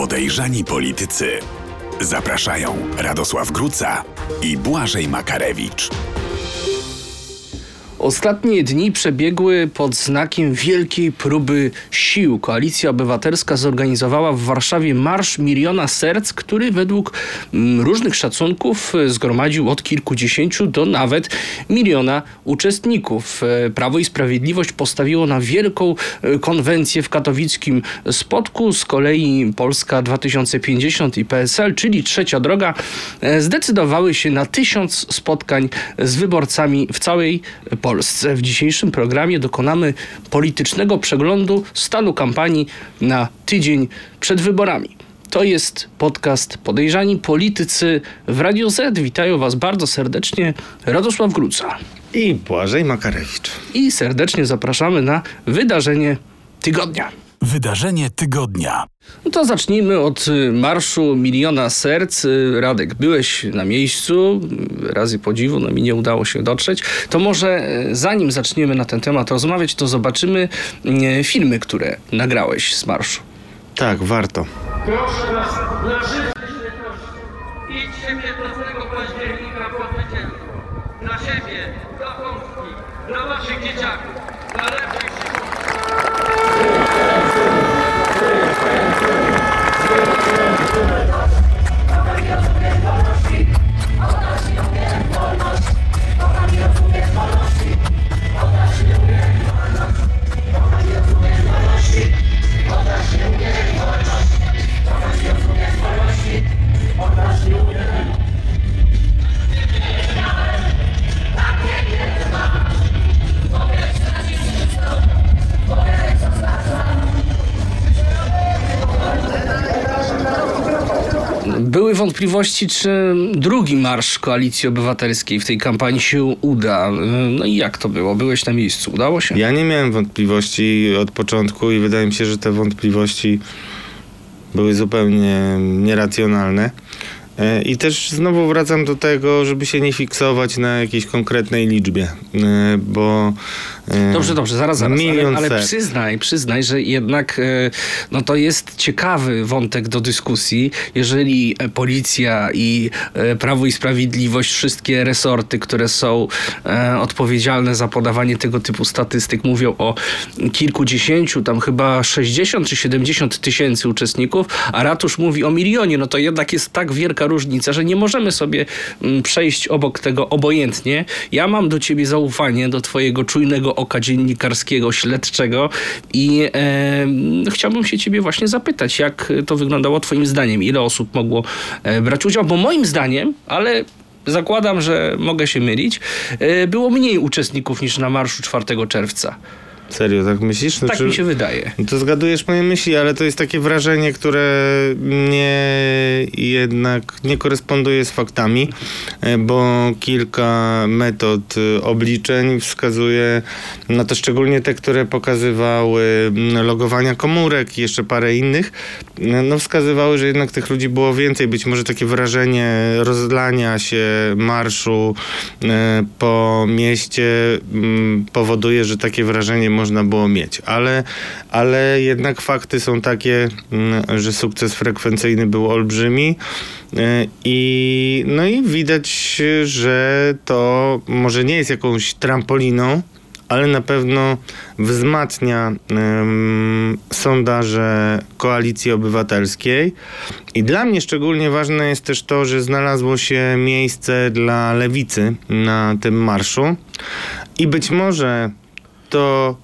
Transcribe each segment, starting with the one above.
Podejrzani politycy. Zapraszają Radosław Gruca i Błażej Makarewicz. Ostatnie dni przebiegły pod znakiem wielkiej próby sił. Koalicja Obywatelska zorganizowała w Warszawie Marsz Miliona Serc, który według mm, różnych szacunków e, zgromadził od kilkudziesięciu do nawet miliona uczestników. E, Prawo i Sprawiedliwość postawiło na wielką e, konwencję w katowickim Spodku. Z kolei Polska 2050 i PSL, czyli Trzecia Droga, zdecydowały się na tysiąc spotkań z wyborcami w całej Polsce. W dzisiejszym programie dokonamy politycznego przeglądu stanu kampanii na tydzień przed wyborami. To jest podcast Podejrzani Politycy w Radio Z. Witają Was bardzo serdecznie Radosław Gruca. I Błażej Makarewicz. I serdecznie zapraszamy na wydarzenie tygodnia. Wydarzenie tygodnia. No to zacznijmy od y, Marszu Miliona Serc. Y, Radek, byłeś na miejscu, razy podziwu, no mi nie udało się dotrzeć. To może y, zanim zaczniemy na ten temat rozmawiać, to zobaczymy filmy, które nagrałeś z marszu. Tak, warto. Proszę Was na życie Były wątpliwości, czy drugi marsz Koalicji Obywatelskiej w tej kampanii się uda. No i jak to było? Byłeś na miejscu? Udało się? Ja nie miałem wątpliwości od początku i wydaje mi się, że te wątpliwości były zupełnie nieracjonalne. E, I też znowu wracam do tego, żeby się nie fiksować na jakiejś konkretnej liczbie, e, bo... e, Dobrze, dobrze, zaraz, zaraz. Ale, Milion ale serc. przyznaj, przyznaj, że jednak no to jest ciekawy wątek do dyskusji, jeżeli policja i Prawo i Sprawiedliwość, wszystkie resorty, które są odpowiedzialne za podawanie tego typu statystyk, mówią o kilkudziesięciu, tam chyba 60 czy 70 tysięcy uczestników, a ratusz mówi o milionie, no to jednak jest tak wielka różnica, że nie możemy sobie mm, przejść obok tego obojętnie. Ja mam do ciebie zaufanie, do twojego czujnego oka dziennikarskiego, śledczego i e, chciałbym się ciebie właśnie zapytać, jak to wyglądało twoim zdaniem? Ile osób mogło e, brać udział? Bo moim zdaniem, ale zakładam, że mogę się mylić, e, było mniej uczestników niż na marszu 4 czerwca. Serio, tak myślisz? Tak Znaczy- mi się wydaje. No To zgadujesz moje myśli, ale to jest takie wrażenie, które nie jednak nie koresponduje z faktami, e, bo kilka metod e, obliczeń wskazuje na to, szczególnie te, które pokazywały logowania komórek i jeszcze parę innych, e, no wskazywały, że jednak tych ludzi było więcej. Być może takie wrażenie rozlania się marszu po mieście powoduje, że takie wrażenie można było mieć. Ale, ale jednak fakty są takie, mm, że sukces frekwencyjny był olbrzymi. E, I, no i widać, że to może nie jest jakąś trampoliną, ale na pewno wzmacnia em, sondaże koalicji obywatelskiej. I dla mnie szczególnie ważne jest też to, że znalazło się miejsce dla lewicy na tym marszu. I być może to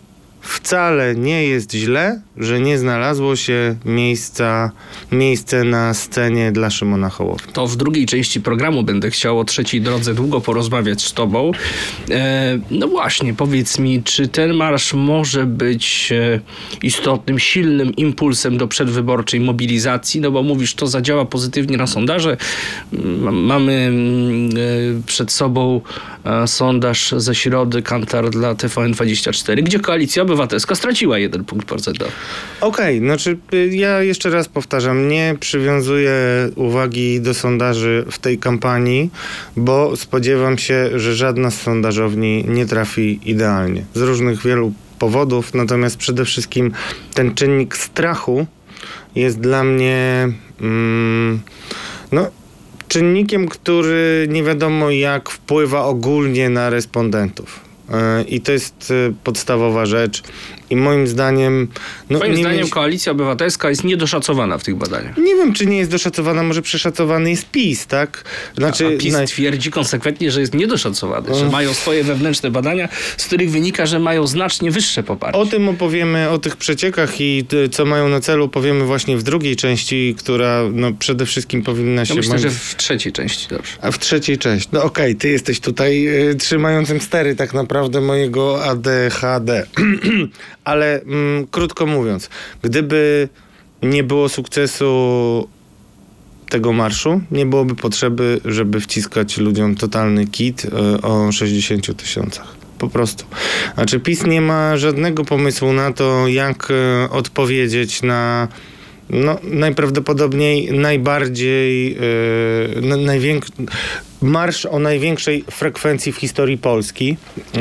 wcale nie jest źle, że nie znalazło się miejsca, miejsce na scenie dla Szymona Hołowni. To w drugiej części programu będę chciał o trzeciej drodze długo porozmawiać z Tobą. E, no właśnie, powiedz mi, czy ten marsz może być e, istotnym, silnym impulsem do przedwyborczej mobilizacji? No bo mówisz, to zadziała pozytywnie na sondaże. Mamy mm, e, przed sobą e, sondaż ze środy Kantar dla TVN24, gdzie Koalicja Obywatelska straciła jeden punkt procentowy. Okej, znaczy y, ja jeszcze raz powtarzam, nie przywiązuję uwagi do sondaży w tej kampanii, bo spodziewam się, że żadna z sondażowni nie trafi idealnie. Z różnych wielu powodów, natomiast przede wszystkim ten czynnik strachu jest dla mnie mm, no, czynnikiem, który nie wiadomo jak wpływa ogólnie na respondentów. E, I to jest e, podstawowa rzecz. I moim zdaniem. No, Moim nie zdaniem mieć- koalicja obywatelska jest niedoszacowana w tych badaniach. nie wiem, czy nie jest doszacowana, może przeszacowany jest PiS, tak? Znaczy, A PiS naj- twierdzi konsekwentnie, że jest niedoszacowany, że mają swoje wewnętrzne badania, z których wynika, że mają znacznie wyższe poparcie. O tym opowiemy, o tych przeciekach i y, co mają na celu, powiemy właśnie w drugiej części, która no, przede wszystkim powinna się... No myślę, moim- że w trzeciej części, dobrze. A w trzeciej części. No okej, ty jesteś tutaj y, trzymającym stery tak naprawdę mojego ADHD. Ale mm, krótko mówiąc, gdyby nie było sukcesu tego marszu, nie byłoby potrzeby, żeby wciskać ludziom totalny kit y, o 60 tysiącach. Po prostu. Znaczy PiS nie ma żadnego pomysłu na to, jak y, odpowiedzieć na no, najprawdopodobniej najbardziej yy, na- najwięk- marsz o największej frekwencji w historii Polski. Yy,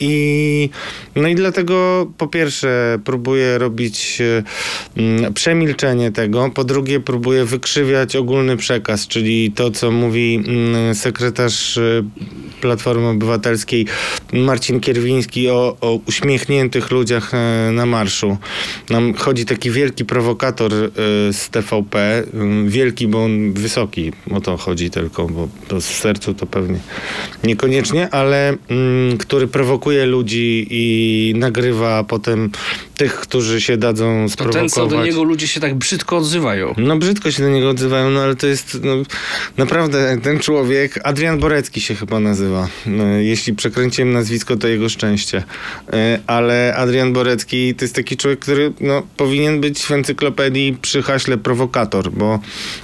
I no i dlatego po pierwsze próbuje robić yy, mm, przemilczenie tego, po drugie próbuje wykrzywiać ogólny przekaz, czyli to, co mówi mm, sekretarz yy, Platformy Obywatelskiej Marcin Kierwiński o, o uśmiechniętych ludziach e, na marszu. Nam chodzi taki wielki prowokator e, z TVP, wielki, bo on wysoki, o to chodzi tylko, bo to w sercu to pewnie niekoniecznie, ale mm, który prowokuje ludzi i nagrywa potem tych, którzy się dadzą To sprowokować. ten, co do niego ludzie się tak brzydko odzywają. No brzydko się do niego odzywają, no ale to jest no, naprawdę ten człowiek, Adrian Borecki się chyba nazywa. No, jeśli przekręciłem nazwisko, to jego szczęście. E, Ale Adrian Borecki to jest taki człowiek, który no, powinien być w encyklopedii przy haśle prowokator, bo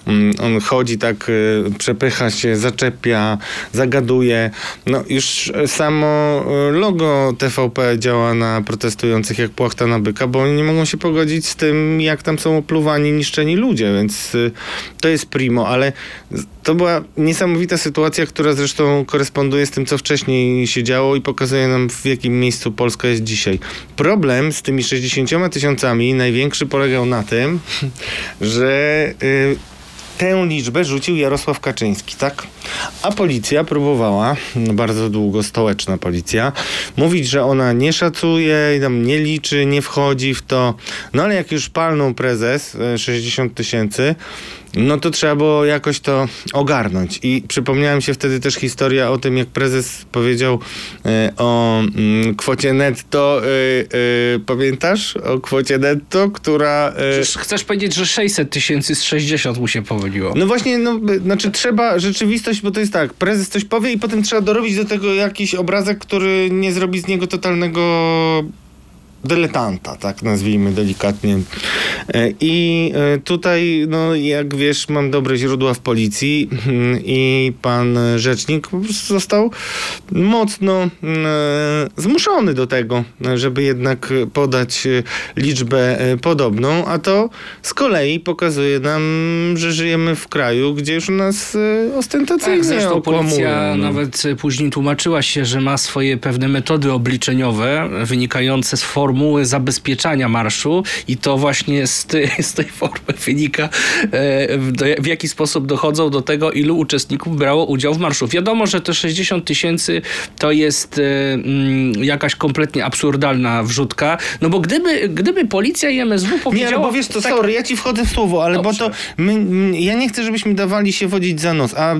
mm, on chodzi tak, e, przepycha się, zaczepia, zagaduje. No już samo e, logo TVP działa na protestujących jak płachta na byka, bo oni nie mogą się pogodzić z tym, jak tam są opluwani, niszczeni ludzie, więc y, to jest primo, ale to była niesamowita sytuacja, która zresztą koresponduje z tym, co wcześniej się działo i pokazuje nam, w jakim miejscu Polska jest dzisiaj. Problem z tymi 60 tysiącami największy polegał na tym, że y, tę liczbę rzucił Jarosław Kaczyński, tak? A policja próbowała, no bardzo długo stołeczna policja, mówić, że ona nie szacuje, nie liczy, nie wchodzi w to. No ale jak już palnął prezes e, 60 tysięcy, no to trzeba było jakoś to ogarnąć. I przypomniałem się wtedy też historia o tym, jak prezes powiedział e, o mm, kwocie netto. E, e, pamiętasz? O kwocie netto, która... Czyż Chcesz powiedzieć, że 600 tysięcy z 60 mu się pomyliło. no właśnie, no, znaczy trzeba rzeczywistość, bo to jest tak, prezes coś powie i potem trzeba dorobić do tego jakiś obrazek, który nie zrobi z niego totalnego dyletanta, tak nazwijmy delikatnie. E, I e, tutaj, no jak wiesz, mam dobre źródła w policji mm, i pan rzecznik został mocno mm, e, zmuszony do tego, żeby jednak podać liczbę podobną, a to z kolei pokazuje nam, że żyjemy w kraju, gdzie już nas e, ostentacyjnie Tak, zresztą okłamują. policja no. nawet później tłumaczyła się, że ma swoje pewne metody obliczeniowe wynikające z formuły zabezpieczania marszu i to właśnie z, ty, z tej formy wynika, e, w, jaki sposób dochodzą do tego, ilu uczestników brało udział w marszu. Wiadomo, że te 60 tysięcy to jest e, mm, jakaś kompletnie absurdalna wrzutka, no bo gdyby, gdyby policja i MSW powiedziała... Nie, no bo wiesz to, tak- sorry, ja ci wchodzę w słowo, ale bo Dobrze. to my, ja nie chcę, żebyśmy dawali się wodzić za nos, a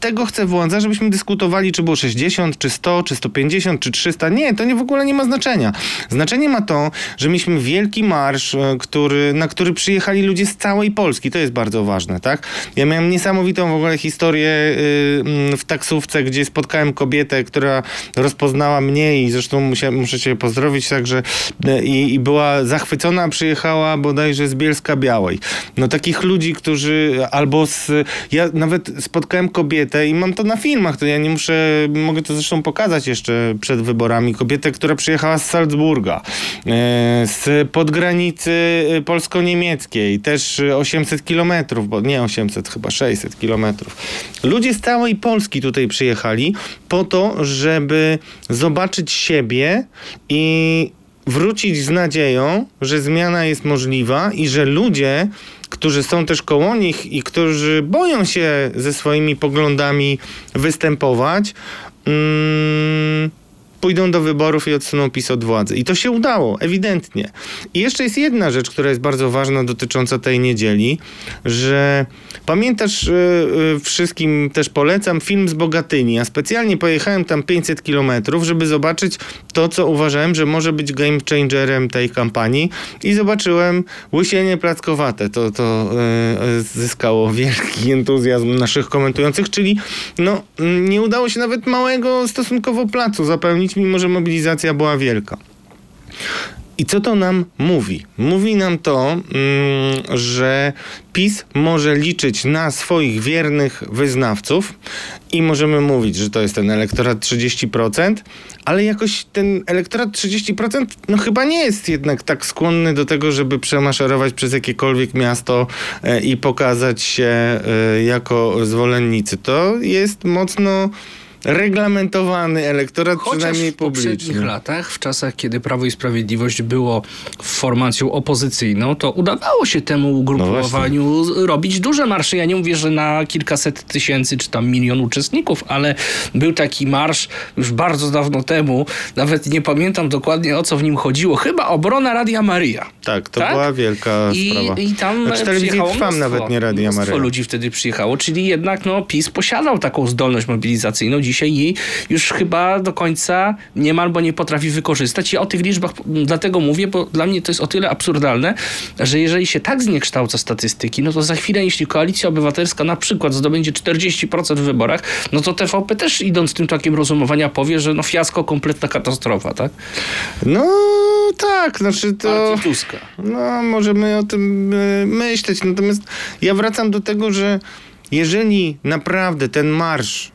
tego chcę władza, żebyśmy dyskutowali, czy było 60, czy 100, czy 150, czy 300. Nie, to nie w ogóle nie ma znaczenia. Znaczenie ma to, że mieliśmy wielki marsz, e, który, na który przyjechali ludzie z całej Polski. To jest bardzo ważne, tak? Ja miałem niesamowitą w ogóle historię y, mm, w taksówce, gdzie spotkałem kobietę, która rozpoznała mnie i zresztą muszę cię pozdrowić także e, i, i była zachwycona, przyjechała bodajże z Bielska Białej. No takich ludzi, którzy albo z... Ja nawet spotkałem kobietę i mam to na filmach, to ja nie muszę, mogę to zresztą pokazać jeszcze przed wyborami, kobietę, która przyjechała z Salzburga, z podgranicy e, polsko-niemieckiej, też e, 800 kilometrów, bo nie 800, chyba 600 kilometrów. Ludzie z całej Polski tutaj przyjechali po to, żeby zobaczyć siebie i wrócić z nadzieją, że zmiana jest możliwa i że ludzie, którzy są też koło nich i którzy boją się ze swoimi poglądami występować, mm, pójdą do wyborów i odsuną PiS od władzy. I to się udało, ewidentnie. I jeszcze jest jedna rzecz, która jest bardzo ważna dotycząca tej niedzieli, że pamiętasz, y, y, wszystkim też polecam film z Bogatyni. Ja specjalnie pojechałem tam 500 kilometrów, żeby zobaczyć to, co uważałem, że może być game changerem tej kampanii i zobaczyłem łysienie plackowate. To, to y, zyskało wielki entuzjazm naszych komentujących, czyli no, mm, nie udało się nawet małego stosunkowo placu zapełnić, mimo że mobilizacja była wielka. I co to nam mówi? Mówi nam to, mm, że PiS może liczyć na swoich wiernych wyznawców i możemy mówić, że to jest ten elektorat 30%, ale jakoś ten elektorat 30% no chyba nie jest jednak tak skłonny do tego, żeby przemaszerować przez jakiekolwiek miasto e, i pokazać się e, jako zwolennicy. To jest mocno reglamentowany elektorat, Chociaż przynajmniej w poprzednich publiczny. latach, w czasach, kiedy Prawo i Sprawiedliwość było formacją opozycyjną, to udawało się temu ugrupowaniu robić duże marsze. Ja nie mówię, że na kilkaset tysięcy czy tam milion uczestników, ale był taki marsz już bardzo dawno temu. Nawet nie pamiętam dokładnie o co w nim chodziło. Chyba obrona Radia Maria. Tak, to Tak? była wielka I, sprawa. I tam Znaczy, przyjechało mnóstwo, nawet nie Radia Maryja. ludzi wtedy przyjechało, czyli jednak no, PiS posiadał taką zdolność mobilizacyjną. Dzisiaj jej już chyba do końca niemal, bo nie potrafi wykorzystać. Ja o tych liczbach dlatego mówię, bo dla mnie to jest o tyle absurdalne, że jeżeli się tak zniekształca statystyki, no to za chwilę, jeśli Koalicja Obywatelska na przykład zdobędzie 40% w wyborach, no to TVP też idąc tym tokiem rozumowania powie, że no fiasko, kompletna katastrofa, tak? No tak, znaczy to... Tuska. No, możemy o tym e, myśleć. Natomiast ja wracam do tego, że jeżeli naprawdę ten marsz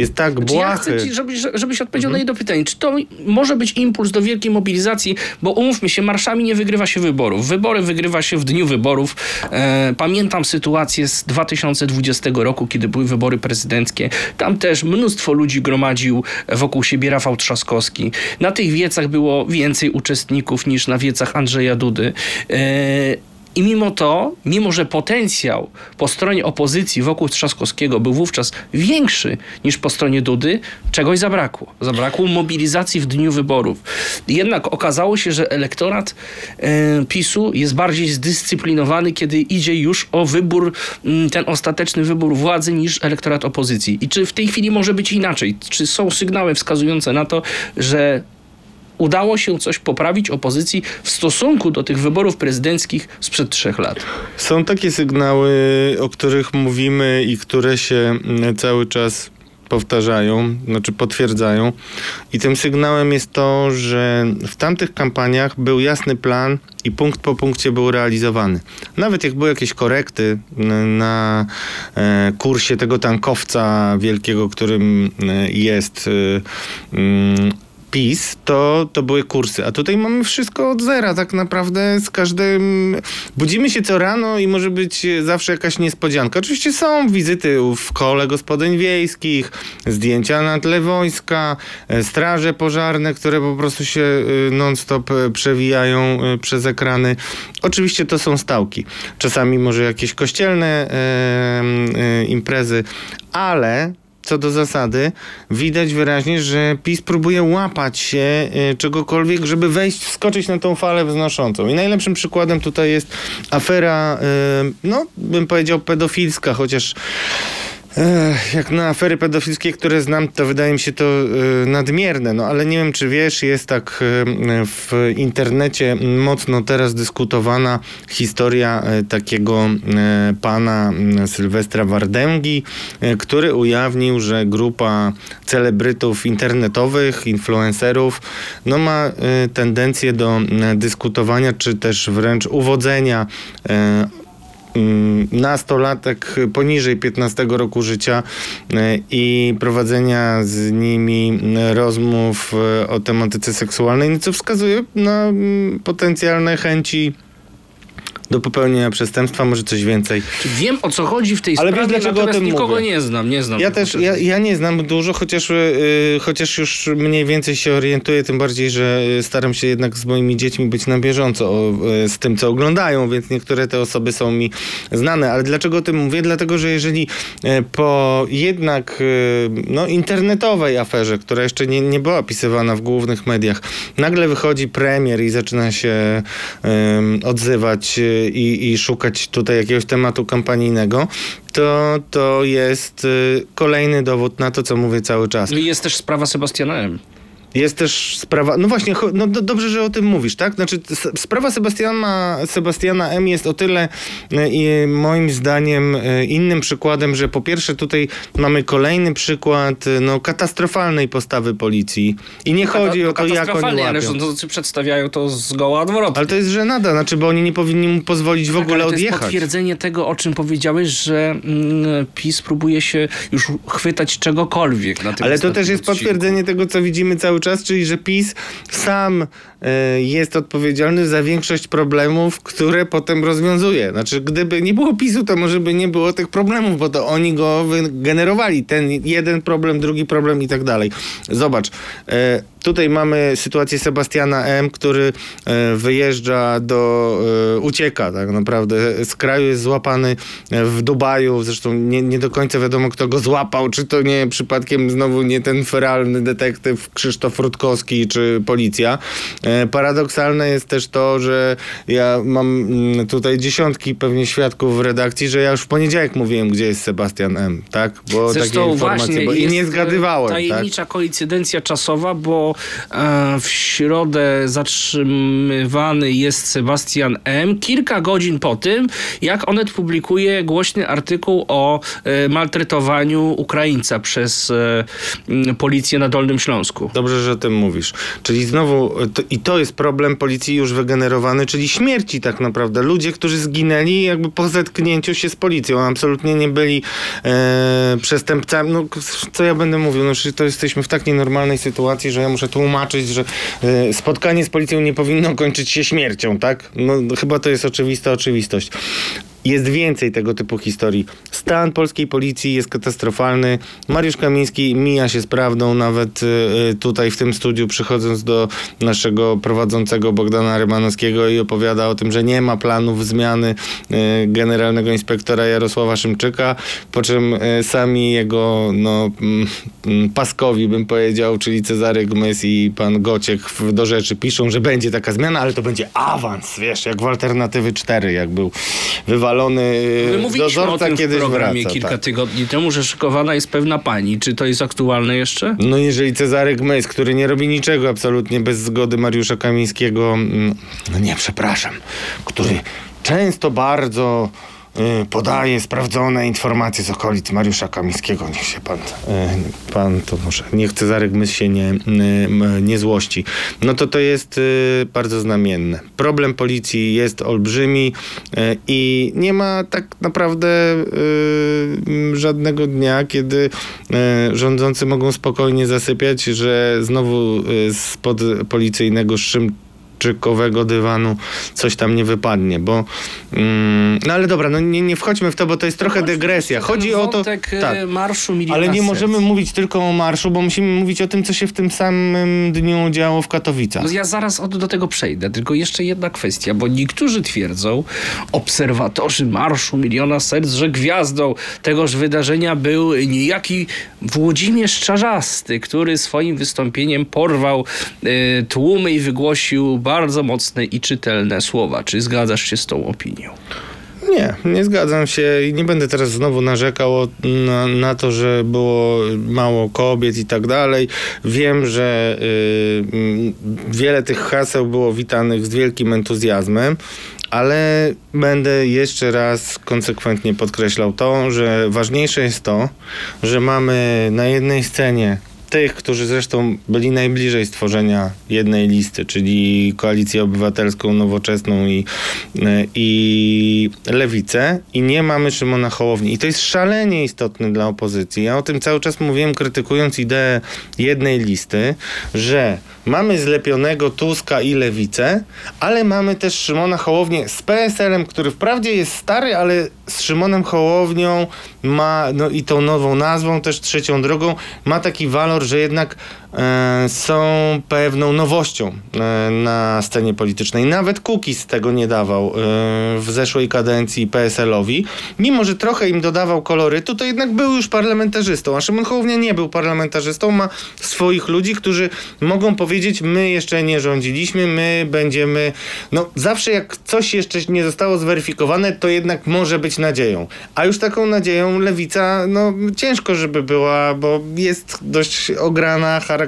jest tak Znaczy ja błahy... chcę ci, żebyś, żebyś odpowiedział na jedno pytanie. Czy to może być impuls do wielkiej mobilizacji? Bo umówmy się, marszami nie wygrywa się wyborów. Wybory wygrywa się w dniu wyborów. E, pamiętam sytuację z 2020 roku, kiedy były wybory prezydenckie. Tam też mnóstwo ludzi gromadził wokół siebie Rafał Trzaskowski. Na tych wiecach było więcej uczestników niż na wiecach Andrzeja Dudy. E, i mimo to, mimo że potencjał po stronie opozycji wokół Trzaskowskiego był wówczas większy niż po stronie Dudy, czegoś zabrakło. Zabrakło mobilizacji w dniu wyborów. Jednak okazało się, że elektorat e, PiSu jest bardziej zdyscyplinowany, kiedy idzie już o wybór, m, ten ostateczny wybór władzy, niż elektorat opozycji. I czy w tej chwili może być inaczej? Czy są sygnały wskazujące na to, że udało się coś poprawić opozycji w stosunku do tych wyborów prezydenckich sprzed trzech lat. Są takie sygnały, o których mówimy i które się mm, cały czas powtarzają, znaczy potwierdzają. I tym sygnałem jest to, że w tamtych kampaniach był jasny plan i punkt po punkcie był realizowany. Nawet jak były jakieś korekty n- na e, kursie tego tankowca wielkiego, którym e, jest mm, PiS, to, to były kursy. A tutaj mamy wszystko od zera, tak naprawdę z każdym. Budzimy się co rano i może być zawsze jakaś niespodzianka. Oczywiście są wizyty w kole gospodyń wiejskich, zdjęcia na tle wojska, e, straże pożarne, które po prostu się e, non-stop e, przewijają przez ekrany. Oczywiście to są stałki. Czasami może jakieś kościelne imprezy, ale co do zasady, widać wyraźnie, że PiS próbuje łapać się y, czegokolwiek, żeby wejść, wskoczyć na tą falę wznoszącą. I najlepszym przykładem tutaj jest afera, y, no bym powiedział pedofilska, chociaż Jak na afery pedofilskie, które znam, to wydaje mi się to y, nadmierne, no ale nie wiem, czy wiesz, jest tak y, w internecie mocno teraz dyskutowana historia y, takiego pana y, Sylwestra Wardęgi, który ujawnił, że grupa celebrytów internetowych, influencerów, no ma tendencję do y, dyskutowania, czy też wręcz uwodzenia mm, nastolatek poniżej 15 roku życia e, i prowadzenia z nimi rozmów e, o tematyce seksualnej, co wskazuje na mm, potencjalne chęci do popełnienia przestępstwa, może coś więcej. Wiem o co chodzi w tej Ale wiesz, sprawie, dlaczego o tym nikogo mówię? nie znam, nie znam. Ja też, ja, ja nie znam dużo, chociaż, y, chociaż już mniej więcej się orientuję, tym bardziej, że y, staram się jednak z moimi dziećmi być na bieżąco o, y, z tym, co oglądają, więc niektóre te osoby są mi znane. Ale dlaczego o tym mówię? Dlatego, że jeżeli y, po jednak y, no, internetowej aferze, która jeszcze nie, nie była opisywana w głównych mediach, nagle wychodzi premier i zaczyna się odzywać y, i, i szukać tutaj jakiegoś tematu kampanijnego, to, to jest y, kolejny dowód na to, co mówię cały czas. I jest też sprawa Sebastiana M. Jest też sprawa, no właśnie, no do, dobrze, że o tym mówisz, tak? Znaczy sprawa Sebastiana, Sebastiana M jest o tyle i moim zdaniem y, innym przykładem, że po pierwsze tutaj mamy kolejny przykład y, no, katastrofalnej postawy policji i nie chodzi o to, jak oni Katastrofalnie, ale łapią. rządzący przedstawiają to zgoła odwrotnie. Ale to jest żenada, znaczy, bo oni nie powinni mu pozwolić w Tak, ogóle ale to jest odjechać. potwierdzenie tego, o czym powiedziałeś, że mm, PiS próbuje się już chwytać czegokolwiek na tym Ale to też jest odcinku. potwierdzenie tego, co widzimy cały czas, czyli że PiS sam e, jest odpowiedzialny za większość problemów, które potem rozwiązuje. Znaczy, gdyby nie było PiSu, to może by nie było tych problemów, bo to oni go wygenerowali. Ten jeden problem, drugi problem i tak dalej. Zobacz, e, tutaj mamy sytuację Sebastiana M., który e, wyjeżdża do, ucieka tak naprawdę z kraju, jest złapany w Dubaju, zresztą nie, nie do końca wiadomo, kto go złapał, czy to nie przypadkiem znowu nie ten feralny detektyw Krzysztof Rutkowski, czy policja. E, Paradoksalne jest też to, że ja mam mm, tutaj dziesiątki pewnie świadków w redakcji, że ja już w poniedziałek mówiłem, gdzie jest Sebastian M., tak? Bo takie Zresztą informacje, właśnie bo i nie zgadywałem, tak? tajemnicza koincydencja czasowa, bo e, w środę zatrzymywany jest Sebastian M. kilka godzin po tym, jak Onet publikuje głośny artykuł o e, maltretowaniu Ukraińca przez e, policję na Dolnym Śląsku. Dobrze, że o tym mówisz. Czyli znowu, to, i to jest problem policji już wygenerowany, czyli śmierci tak naprawdę. Ludzie, którzy zginęli jakby po zetknięciu się z policją, absolutnie nie byli e, przestępcami. No, co ja będę mówił? No, to jesteśmy w tak nienormalnej sytuacji, że ja muszę tłumaczyć, że e, spotkanie z policją nie powinno kończyć się śmiercią, tak? No, chyba to jest oczywista oczywistość. Jest więcej tego typu historii. Stan polskiej policji jest katastrofalny. Mariusz Kamiński mija się z prawdą, nawet y, y, tutaj w tym studiu, przychodząc do naszego prowadzącego Bogdana Rymanowskiego i opowiada o tym, że nie ma planów zmiany y, generalnego inspektora Jarosława Szymczyka, po czym sami jego no, mm, mm, paskowi, bym powiedział, czyli Cezary Gmys i pan Gociek do rzeczy piszą, że będzie taka zmiana, ale to będzie awans, wiesz, jak w Alternatywy 4, jak był wywalony My y, mówiliśmy o dozorca tym w kiedyś programie wraca. kilka tak. tygodni temu, że szykowana jest pewna pani. Czy to jest aktualne jeszcze? No jeżeli Cezary Gmys, który nie robi niczego absolutnie bez zgody Mariusza Kamińskiego, mm, no nie, przepraszam, który często bardzo y, podaje sprawdzone informacje z okolic Mariusza Kamińskiego, niech się pan, y, pan to może, niech Cezary Gmys się nie, nie złości. No to to jest y, bardzo znamienne. Problem policji jest olbrzymi y, i nie ma tak naprawdę y, żadnego dnia, kiedy y, rządzący mogą spokojnie zasypiać, że znowu spod policyjnego szymczykowego dywanu coś tam nie wypadnie, bo mm, no ale dobra, no nie, nie wchodźmy w to, bo to jest trochę dygresja. Chodzi o to, e, tak, marszu ale nie możemy mówić tylko o marszu, bo musimy mówić o tym, co się w tym samym dniu działo w Katowicach. No ja zaraz od, do tego przejdę, tylko jeszcze jedna kwestia, bo niektórzy twierdzą, obserwatorzy Marszu Miliona Serc, że gwiazdą tegoż wydarzenia był niejaki Włodzimierz Czarzasty, który swoim wystąpieniem porwał e, tłumy i wygłosił bardzo mocne i czytelne słowa. Czy zgadzasz się z tą opinią? Nie, nie zgadzam się i nie będę teraz znowu narzekał na, na to, że było mało kobiet i tak dalej. Wiem, że y, wiele tych haseł było witanych z wielkim entuzjazmem, ale będę jeszcze raz konsekwentnie podkreślał to, że ważniejsze jest to, że mamy na jednej scenie tych, którzy zresztą byli najbliżej stworzenia jednej listy, czyli Koalicję Obywatelską, Nowoczesną i, i Lewicę i nie mamy Szymona Hołowni. I to jest szalenie istotne dla opozycji. Ja o tym cały czas mówiłem, krytykując ideę jednej listy, że mamy zlepionego Tuska i Lewicę, ale mamy też Szymona Hołownię z PSL-em, który wprawdzie jest stary, ale z Szymonem Hołownią ma, no i tą nową nazwą, też trzecią drogą, ma taki walor, że jednak są pewną nowością e, na scenie politycznej. Nawet Kukiz tego nie dawał e, w zeszłej kadencji PSL-owi. Mimo, że trochę im dodawał kolorytu, to jednak był już parlamentarzystą, a Szymon Hołownia nie był parlamentarzystą, ma swoich ludzi, którzy mogą powiedzieć, my jeszcze nie rządziliśmy, my będziemy, no zawsze jak coś jeszcze nie zostało zweryfikowane, to jednak może być nadzieją. A już taką nadzieją lewica, no ciężko, żeby była, bo jest dość ograna, charakterystyczna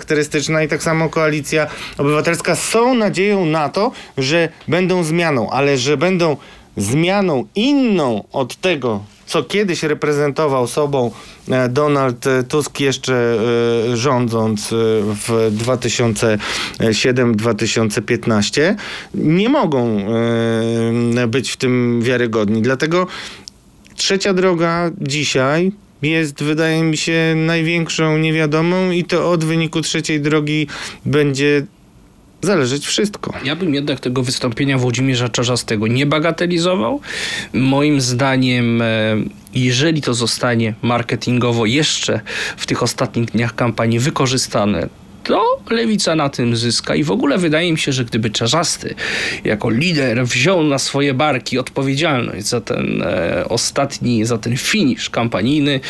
i tak samo koalicja obywatelska są nadzieją na to, że będą zmianą, ale że będą zmianą inną od tego, co kiedyś reprezentował sobą e, Donald Tusk jeszcze e, rządząc e, w 2007-2015, nie mogą e, być w tym wiarygodni. Dlatego trzecia droga dzisiaj jest, wydaje mi się, największą niewiadomą i to od wyniku trzeciej drogi będzie zależeć wszystko. Ja bym jednak tego wystąpienia Włodzimierza Czarzastego nie bagatelizował. Moim zdaniem, e, jeżeli to zostanie marketingowo jeszcze w tych ostatnich dniach kampanii wykorzystane, to lewica na tym zyska i w ogóle wydaje mi się, że gdyby Czarzasty jako lider wziął na swoje barki odpowiedzialność za ten e, ostatni, za ten finisz kampanijny,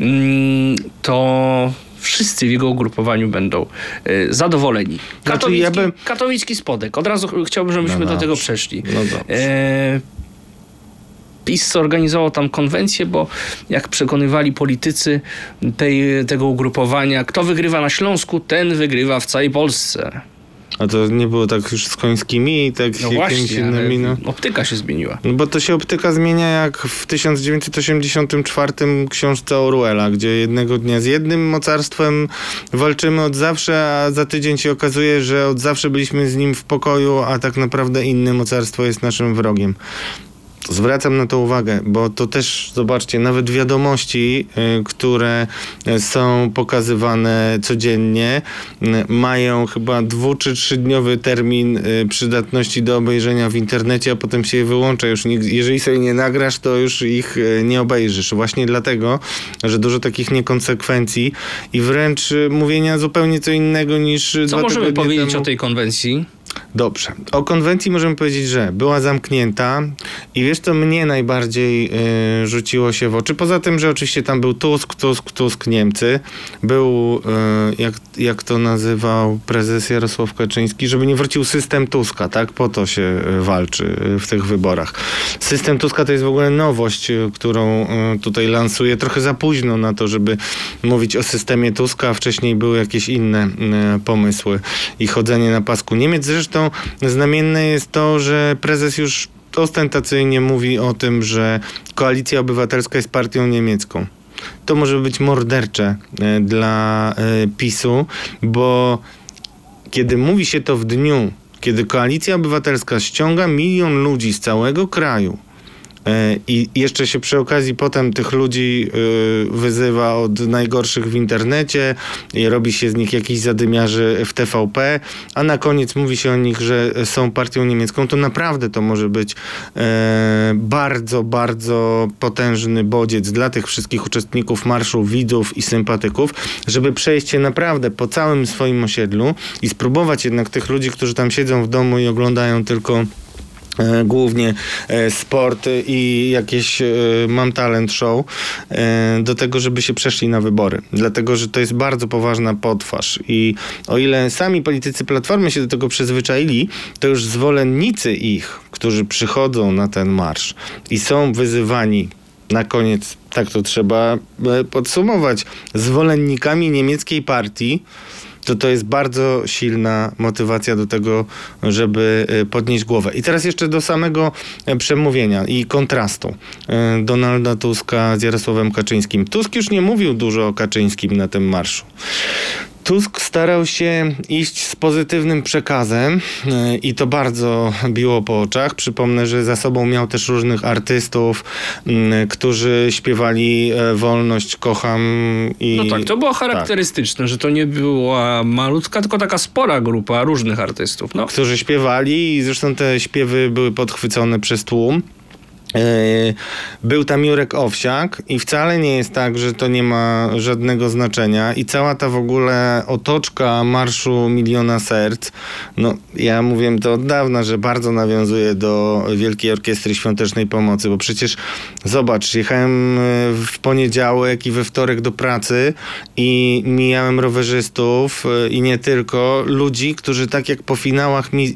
mm, to wszyscy w jego ugrupowaniu będą e, zadowoleni. Katowicki, ja bym- katowicki spodek. Od razu ch- chciałbym, żebyśmy No do tego przeszli. No dobrze. E, PiS zorganizował tam konwencję, bo jak przekonywali politycy tej, tego ugrupowania, kto wygrywa na Śląsku, ten wygrywa w całej Polsce. A to nie było tak już z końskimi i tak No jakimiś innymi, no. optyka się zmieniła. No bo to się optyka zmienia jak w 1984 książce Orwella, gdzie jednego dnia z jednym mocarstwem walczymy od zawsze, a za tydzień się okazuje, że od zawsze byliśmy z nim w pokoju, a tak naprawdę inne mocarstwo jest naszym wrogiem. Zwracam na to uwagę, bo to też, zobaczcie, nawet wiadomości, y, które y, są pokazywane codziennie, y, mają chyba dwu czy trzydniowy termin przydatności do obejrzenia w internecie, a potem się je wyłącza. Już jeżeli sobie nie nagrasz, to już ich nie obejrzysz. Właśnie dlatego, że dużo takich niekonsekwencji i wręcz mówienia zupełnie co innego niż Co możemy powiedzieć temu. o tej konwencji? Dobrze. O konwencji możemy powiedzieć, że była zamknięta i wiesz, co mnie najbardziej y, rzuciło się w oczy. Poza tym, że oczywiście tam był Tusk, Tusk, Tusk, Niemcy. Był, y, jak, jak to nazywał prezes Jarosław Kaczyński, żeby nie wrócił system Tuska, tak? Po to się y, walczy y, w tych wyborach. System Tuska to jest w ogóle nowość, y, którą y, tutaj lansuje trochę za późno na to, żeby mówić o systemie Tuska, wcześniej były jakieś inne pomysły i chodzenie na pasku Niemiec. Zresztą znamienne jest to, że prezes już ostentacyjnie mówi o tym, że koalicja obywatelska jest partią niemiecką. To może być mordercze e, dla e, PiSu, bo kiedy mówi się to w dniu, kiedy koalicja obywatelska ściąga milion ludzi z całego kraju, I jeszcze się przy okazji potem tych ludzi y, wyzywa od najgorszych w internecie i robi się z nich jakiś zadymiarzy w TVP, a na koniec mówi się o nich, że są partią niemiecką, to naprawdę to może być e, bardzo, bardzo potężny bodziec dla tych wszystkich uczestników marszu, widzów i sympatyków, żeby przejść się naprawdę po całym swoim osiedlu i spróbować jednak tych ludzi, którzy tam siedzą w domu i oglądają tylko e, głównie e, sport i jakieś e, mam talent show e, do tego, żeby się przeszli na wybory. Dlatego, że to jest bardzo poważna potwarz i o ile sami politycy Platformy się do tego przyzwyczaili, to już zwolennicy ich, którzy przychodzą na ten marsz i są wyzywani na koniec, tak to trzeba e, podsumować, zwolennikami niemieckiej partii, to to jest bardzo silna motywacja do tego, żeby e, podnieść głowę. I teraz jeszcze do samego e, przemówienia i kontrastu e, Donalda Tuska z Jarosławem Kaczyńskim. Tusk już nie mówił dużo o Kaczyńskim na tym marszu. Tusk starał się iść z pozytywnym przekazem e, i to bardzo biło po oczach. Przypomnę, że za sobą miał też różnych artystów, którzy śpiewali e, Wolność, kocham i... No tak, to było charakterystyczne, że to nie była malutka, tylko taka spora grupa różnych artystów. No. którzy śpiewali i zresztą te śpiewy były podchwycone przez tłum. E, Był tam Jurek Owsiak i wcale nie jest tak, że to nie ma żadnego znaczenia. I cała ta w ogóle otoczka Marszu Miliona Serc, no ja mówiłem to od dawna, że bardzo nawiązuje do Wielkiej Orkiestry Świątecznej Pomocy, bo przecież zobacz, jechałem e, w poniedziałek i we wtorek do pracy i mijałem rowerzystów e, i nie tylko, ludzi, którzy tak jak po finałach mi,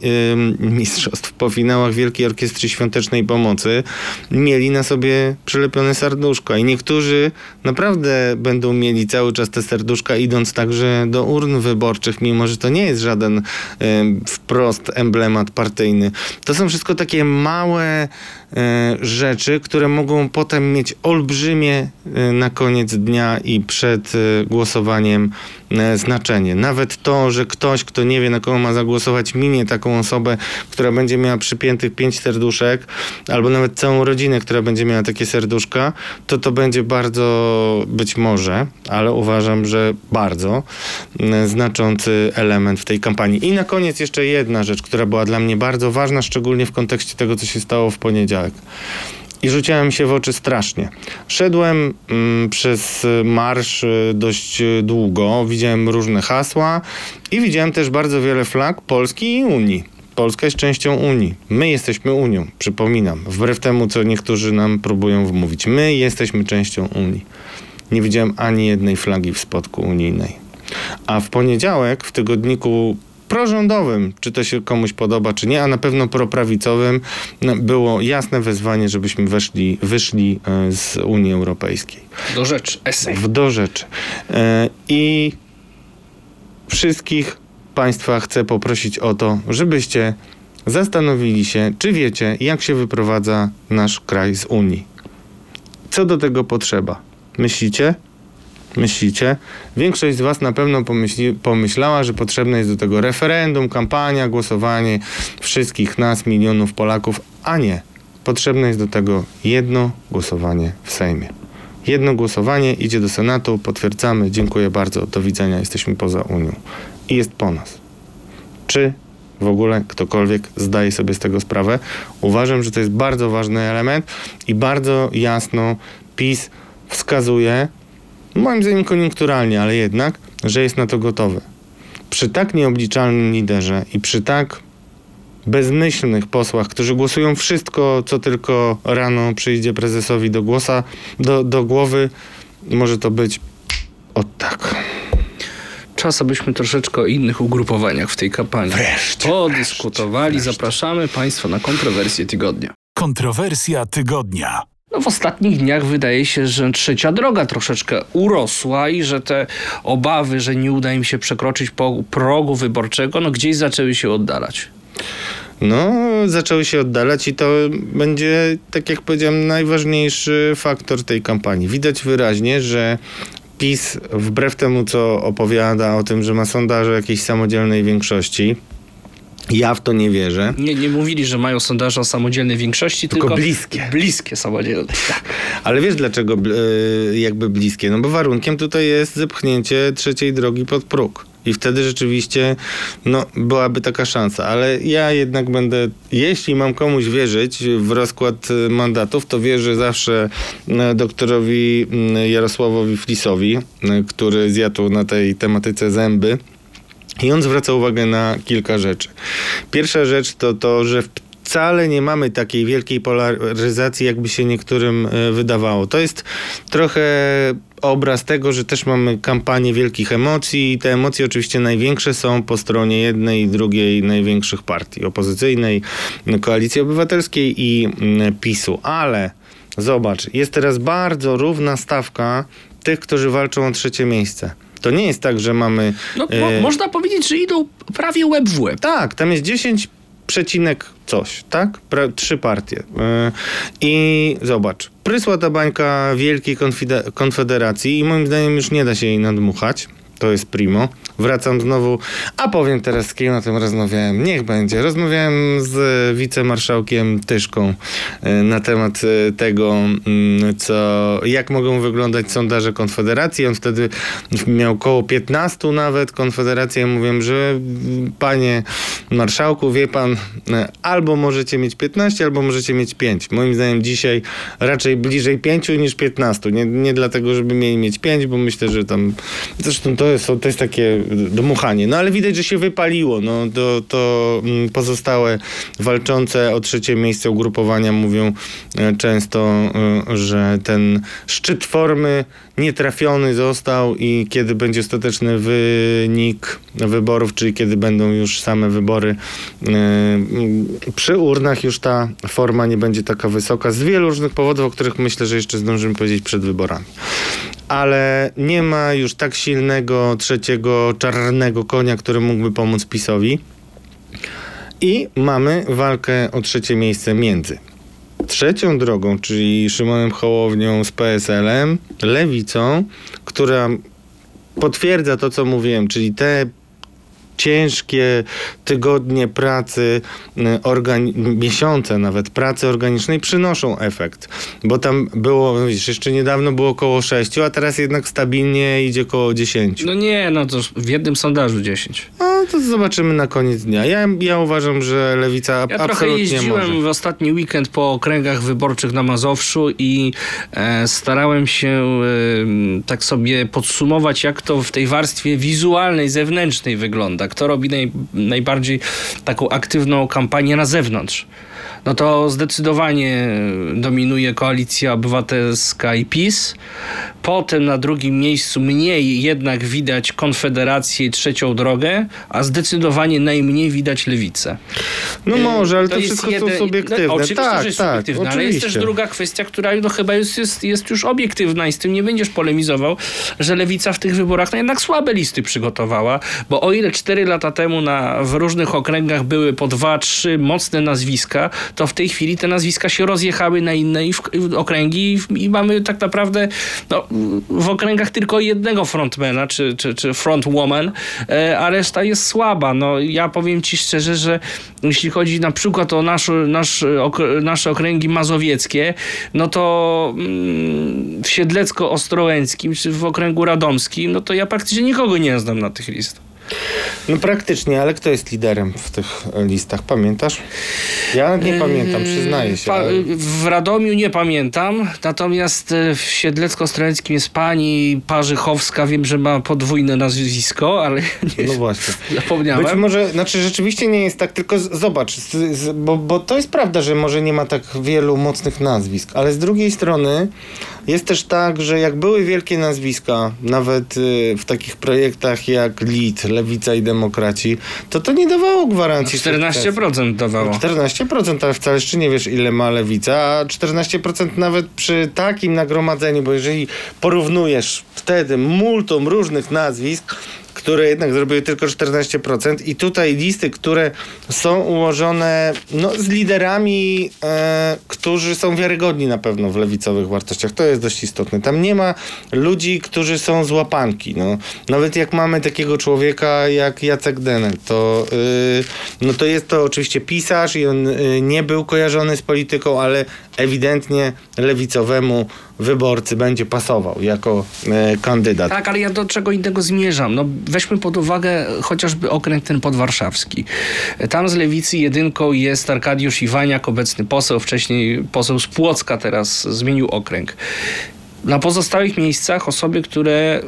mistrzostw, po finałach Wielkiej Orkiestry Świątecznej Pomocy mieli na sobie przylepione serduszka i niektórzy naprawdę będą mieli cały czas te serduszka idąc także do urn wyborczych, mimo że to nie jest żaden ym, wprost emblemat partyjny. To są wszystko takie małe rzeczy, które mogą potem mieć olbrzymie e, na koniec dnia i przed e, głosowaniem e, znaczenie. Nawet to, że ktoś, kto nie wie na kogo ma zagłosować, minie taką osobę, która będzie miała przypiętych pięć serduszek, albo nawet całą rodzinę, która będzie miała takie serduszka, to to będzie bardzo być może, ale uważam, że bardzo znaczący element w tej kampanii. I na koniec jeszcze jedna rzecz, która była dla mnie bardzo ważna, szczególnie w kontekście tego, co się stało w poniedziałek. I rzuciłem się w oczy strasznie. Szedłem mm, przez marsz y, dość y, długo, widziałem różne hasła i widziałem też bardzo wiele flag Polski i Unii. Polska jest częścią Unii. My jesteśmy Unią, przypominam. Wbrew temu, co niektórzy nam próbują wmówić. My jesteśmy częścią Unii. Nie widziałem ani jednej flagi w spotku unijnej. A w poniedziałek w tygodniku prorządowym, czy to się komuś podoba, czy nie, a na pewno proprawicowym, no, było jasne wezwanie, żebyśmy weszli, wyszli e, z Unii Europejskiej. Do rzeczy, esej. W do rzeczy. E, I wszystkich Państwa chcę poprosić o to, żebyście zastanowili się, czy wiecie, jak się wyprowadza nasz kraj z Unii. Co do tego potrzeba? Myślicie? Myślicie? Większość z Was na pewno pomyśli, pomyślała, że potrzebne jest do tego referendum, kampania, głosowanie wszystkich nas, milionów Polaków, a nie. Potrzebne jest do tego jedno głosowanie w Sejmie. Jedno głosowanie idzie do Senatu, potwierdzamy, dziękuję bardzo, do widzenia, jesteśmy poza Unią. I jest po nas. Czy w ogóle ktokolwiek zdaje sobie z tego sprawę? Uważam, że to jest bardzo ważny element i bardzo jasno PiS wskazuje, moim zdaniem koniunkturalnie, ale jednak, że jest na to gotowy. Przy tak nieobliczalnym liderze i przy tak bezmyślnych posłach, którzy głosują wszystko, co tylko rano przyjdzie prezesowi do głosa, do, do głowy, może to być o tak. Czas, abyśmy troszeczkę o innych ugrupowaniach w tej kampanii Wreszcie, podyskutowali. Zapraszamy Państwa na kontrowersję tygodnia. Kontrowersja tygodnia. No w ostatnich dniach wydaje się, że trzecia droga troszeczkę urosła i że te obawy, że nie uda im się przekroczyć progu wyborczego, no gdzieś zaczęły się oddalać. No, zaczęły się oddalać i to będzie, tak jak powiedziałem, najważniejszy faktor tej kampanii. Widać wyraźnie, że PiS, wbrew temu, co opowiada o tym, że ma sondaże jakiejś samodzielnej większości, ja w to nie wierzę. Nie, nie mówili, że mają sondaże o samodzielnej większości, Tylko tylko, bliskie. Bliskie samodzielne. Tak. Ale wiesz dlaczego e, jakby bliskie? No bo warunkiem tutaj jest zepchnięcie trzeciej drogi pod próg. I wtedy rzeczywiście no, byłaby taka szansa. Ale ja jednak będę, jeśli mam komuś wierzyć w rozkład e, mandatów, to wierzę zawsze e, doktorowi mm, Jarosławowi Flisowi, który zjadł na tej tematyce zęby. I on zwraca uwagę na kilka rzeczy. Pierwsza rzecz to to, że wcale nie mamy takiej wielkiej polaryzacji, jakby się niektórym e, wydawało. To jest trochę obraz tego, że też mamy kampanię wielkich emocji i te emocje oczywiście największe są po stronie jednej i drugiej największych partii opozycyjnej, Koalicji Obywatelskiej i mm, PiSu. Ale zobacz, jest teraz bardzo równa stawka tych, którzy walczą o trzecie miejsce. To nie jest tak, że mamy... No, mo- e, można powiedzieć, że idą prawie łeb w łeb. tak, tam jest 10 przecinek coś, tak? Pra, trzy partie. Yy, I zobacz, prysła ta bańka Wielkiej Konfederacji i moim zdaniem już nie da się jej nadmuchać. To jest primo. Wracam znowu, a powiem teraz z kim o tym rozmawiałem. Niech będzie. Rozmawiałem z wicemarszałkiem Tyszką e, na temat e, tego, mm, co, jak mogą wyglądać sondaże Konfederacji. On wtedy miał około 15 nawet. Konfederacja ja mówiłem, że panie marszałku, wie pan, e, albo możecie mieć 15, albo możecie mieć 5. Moim zdaniem dzisiaj raczej bliżej 5 niż 15. Nie, nie dlatego, żeby mieli mieć 5, bo myślę, że tam zresztą to jest, to jest takie dmuchanie. No ale widać, że się wypaliło. No, to, to mm, pozostałe walczące o trzecie miejsce ugrupowania mówią e, często, e, że ten szczyt formy nietrafiony został i kiedy będzie ostateczny wynik wyborów, czyli kiedy będą już same wybory e, przy urnach już ta forma nie będzie taka wysoka z wielu różnych powodów, o których myślę, że jeszcze zdążymy powiedzieć przed wyborami. Ale nie ma już tak silnego trzeciego czarnego konia, który mógłby pomóc PiSowi. I mamy walkę o trzecie miejsce między trzecią drogą, czyli Szymonem Hołownią z PSL-em, lewicą, która potwierdza to, co mówiłem, czyli te ciężkie tygodnie pracy, y, miesiące nawet pracy organicznej przynoszą efekt. Bo tam było, widzisz, jeszcze niedawno było około 6, a teraz jednak stabilnie idzie około 10. No nie, no to w jednym sondażu 10. No to zobaczymy na koniec dnia. Ja, ja uważam, że lewica Ja trochę absolutnie jeździłem może. w ostatni weekend po okręgach wyborczych na Mazowszu i e, starałem się e, tak sobie podsumować, jak to w tej warstwie wizualnej, zewnętrznej wygląda. Kto robi naj, najbardziej taką aktywną kampanię na zewnątrz. No to zdecydowanie dominuje koalicja obywatelska i PiS. Potem na drugim miejscu mniej jednak widać Konfederację i trzecią drogę, a zdecydowanie najmniej widać lewicę. No może, ale to, jest wszystko jeden- są subiektywne. No, oczywiście, tak, że jest tak, subiektywne, ale jest też oczywiście. druga kwestia, która no, chyba jest, jest, jest już obiektywna i z tym nie będziesz polemizował, że lewica w tych wyborach no, jednak słabe listy przygotowała, bo o ile 4 lata temu na, w różnych okręgach były po dwa, trzy mocne nazwiska, to w tej chwili te nazwiska się rozjechały na inne i w, w okręgi i, i mamy tak naprawdę no, w okręgach tylko jednego frontmana, czy, czy, czy frontwoman, e, a reszta jest słaba. No, ja powiem ci szczerze, że jeśli chodzi na przykład o nasz, nasz, nasze okręgi mazowieckie, no to mm, w Siedlecko-Ostrołęckim czy w okręgu radomskim, no to ja praktycznie nikogo nie znam na tych listach. No praktycznie, ale kto jest liderem w tych listach? Pamiętasz? Ja nie pamiętam, przyznaję się. Pa- ale... W Radomiu nie pamiętam, natomiast e, w Siedlecko-Ostrołęckim jest pani Parzychowska, wiem, że ma podwójne nazwisko, ale nie No właśnie. zapomniałem. Być może, znaczy rzeczywiście nie jest tak, tylko z, zobacz, z, z, bo, bo to jest prawda, że może nie ma tak wielu mocnych nazwisk, ale z drugiej strony jest też tak, że jak były wielkie nazwiska, nawet y, w takich projektach jak LID, Lewica i Demokraci, to to nie dawało gwarancji. sukcesu. 14% dawało. 14%, ale wcale jeszcze nie wiesz, ile ma lewica, a 14% nawet przy takim nagromadzeniu, bo jeżeli porównujesz wtedy multum różnych nazwisk, które jednak zrobiły tylko 14% i tutaj listy, które są ułożone no, z liderami, e, którzy są wiarygodni na pewno w lewicowych wartościach. To jest dość istotne. Tam nie ma ludzi, którzy są z łapanki. No. Nawet jak mamy takiego człowieka jak Jacek Denel, to, y, no to jest to oczywiście pisarz i on y, nie był kojarzony z polityką, ale ewidentnie lewicowemu wyborcy będzie pasował jako e, kandydat. Tak, ale ja do czego innego zmierzam. No, weźmy pod uwagę chociażby okręg ten podwarszawski. Tam z lewicy jedynką jest Arkadiusz Iwaniak, obecny poseł, wcześniej poseł z Płocka, teraz zmienił okręg. Na pozostałych miejscach osoby, które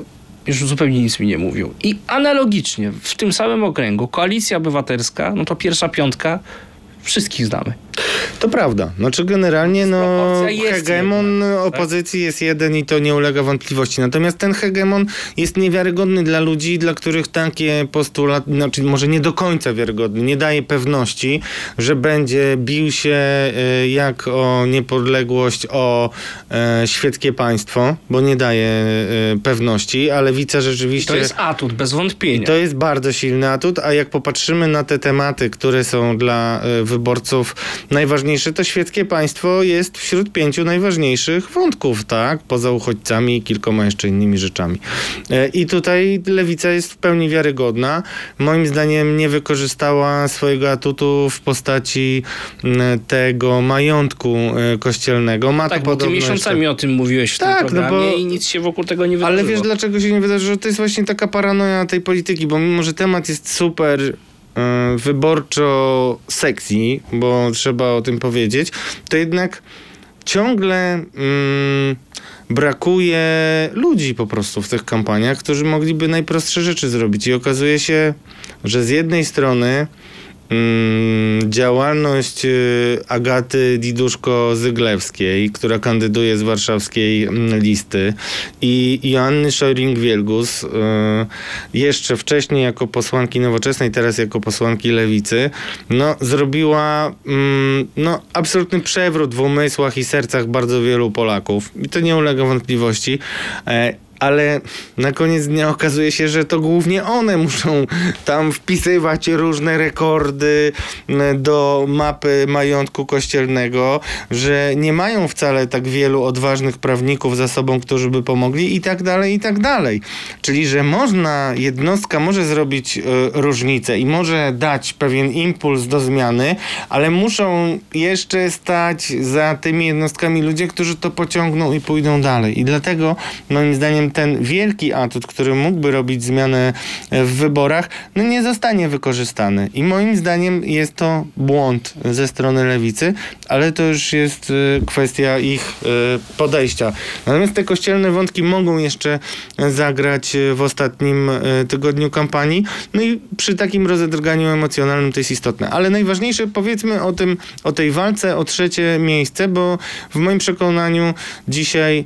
już zupełnie nic mi nie mówią. I analogicznie w tym samym okręgu Koalicja Obywatelska, no to pierwsza piątka, wszystkich znamy. To prawda. Znaczy generalnie no, hegemon jednak, tak? opozycji jest jeden i to nie ulega wątpliwości. Natomiast ten hegemon jest niewiarygodny dla ludzi, dla których takie postulaty, znaczy może nie do końca wiarygodny, nie daje pewności, że będzie bił się e, jak o niepodległość, o e, świeckie państwo, bo nie daje e, pewności, ale widzę rzeczywiście... To jest atut, bez wątpienia. I to jest bardzo silny atut, a jak popatrzymy na te tematy, które są dla e, wyborców najważniejsze, to świeckie państwo jest wśród pięciu najważniejszych wątków, tak? Poza uchodźcami i kilkoma jeszcze innymi rzeczami. E, I tutaj lewica jest w pełni wiarygodna. Moim zdaniem nie wykorzystała swojego atutu w postaci tego majątku e, kościelnego. Ma Tak, to bo ty miesiącami jeszcze- o tym mówiłeś w Tak, tym no programie bo- i nic się wokół tego nie wydarzyło. Ale wiesz, dlaczego się nie wydarzyło? To jest właśnie taka paranoja tej polityki, bo mimo, że temat jest super wyborczo sexy, bo trzeba o tym powiedzieć, to jednak ciągle mm, brakuje ludzi po prostu w tych kampaniach, którzy mogliby najprostsze rzeczy zrobić. I okazuje się, że z jednej strony działalność y, Agaty Diduszko-Zyglewskiej, która kandyduje z warszawskiej mm, listy i Joanny Szojring-Wielgus y, jeszcze wcześniej jako posłanki nowoczesnej, teraz jako posłanki lewicy, no zrobiła mm, no, absolutny przewrót w umysłach i sercach bardzo wielu Polaków. I to nie ulega wątpliwości. Ale na koniec dnia okazuje się, że to głównie one muszą tam wpisywać różne rekordy m, do mapy majątku kościelnego, że nie mają wcale tak wielu odważnych prawników za sobą, którzy by pomogli i tak dalej, i tak dalej. Czyli, że można, jednostka może zrobić e, różnicę i może dać pewien impuls do zmiany, ale muszą jeszcze stać za tymi jednostkami ludzie, którzy to pociągną i pójdą dalej. I dlatego moim zdaniem ten wielki atut, który mógłby robić zmianę e, w wyborach, no nie zostanie wykorzystany. I moim zdaniem jest to błąd ze strony lewicy, ale to już jest e, kwestia ich e, podejścia. Natomiast te kościelne wątki mogą jeszcze zagrać w ostatnim tygodniu kampanii. No i przy takim rozedrganiu emocjonalnym to jest istotne. Ale najważniejsze powiedzmy o tym, o tej walce o trzecie miejsce, bo w moim przekonaniu dzisiaj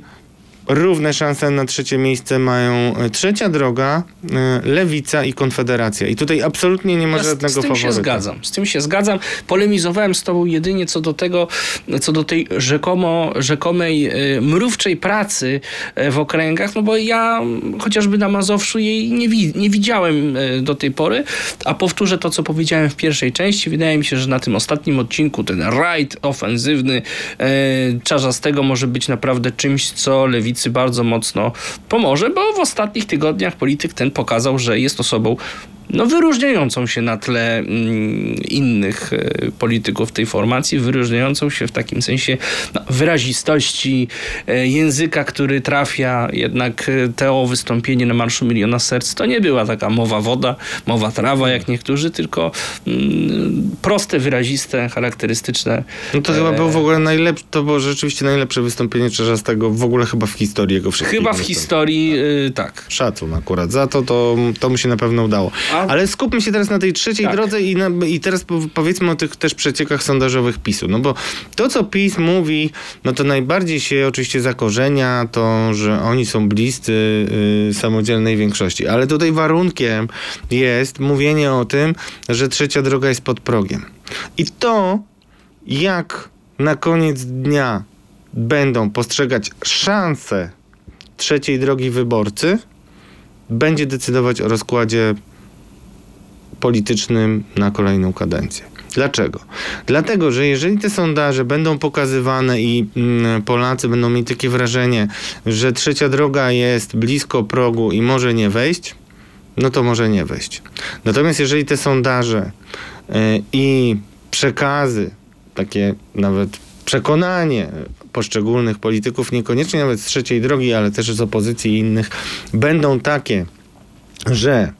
równe szanse na trzecie miejsce mają e, trzecia droga, e, lewica i konfederacja. I tutaj absolutnie nie ma Ja żadnego z tym faworyta. się zgadzam. Z tym się zgadzam. Polemizowałem z tobą jedynie co do tego, co do tej rzekomo, rzekomej e, mrówczej pracy w okręgach, no bo ja chociażby na Mazowszu jej nie, wi- nie widziałem do tej pory, a powtórzę to, co powiedziałem w pierwszej części. Wydaje mi się, że na tym ostatnim odcinku ten rajd ofensywny e, Czarzastego może być naprawdę czymś, co bardzo mocno pomoże, bo w ostatnich tygodniach polityk ten pokazał, że jest osobą no, wyróżniającą się na tle mm, innych e, polityków tej formacji, wyróżniającą się w takim sensie no, wyrazistości e, języka, który trafia. Jednak e, to wystąpienie na Marszu Miliona Serc to nie była taka mowa woda, mowa trawa, jak niektórzy, tylko mm, proste, wyraziste, charakterystyczne. No to chyba było w ogóle najlepsze, to było rzeczywiście najlepsze wystąpienie Czerzastego w ogóle chyba w historii jego wszystkich Chyba w historii y, tak. Szacun akurat za to, to, to mu się na pewno udało. A- Ale skupmy się teraz na tej trzeciej Tak. drodze i, na, i teraz po- powiedzmy o tych też przeciekach sondażowych PiSu. No bo to, co PiS mówi, no to najbardziej się oczywiście zakorzenia to, że oni są bliscy y, samodzielnej większości. Ale tutaj warunkiem jest mówienie o tym, że trzecia droga jest pod progiem. I to, jak na koniec dnia będą postrzegać szanse trzeciej drogi wyborcy, będzie decydować o rozkładzie politycznym na kolejną kadencję. Dlaczego? Dlatego, że jeżeli te sondaże będą pokazywane i mm, Polacy będą mieli takie wrażenie, że trzecia droga jest blisko progu i może nie wejść, no to może nie wejść. Natomiast jeżeli te sondaże y, i przekazy, takie nawet przekonanie poszczególnych polityków, niekoniecznie nawet z trzeciej drogi, ale też z opozycji i innych, będą takie, że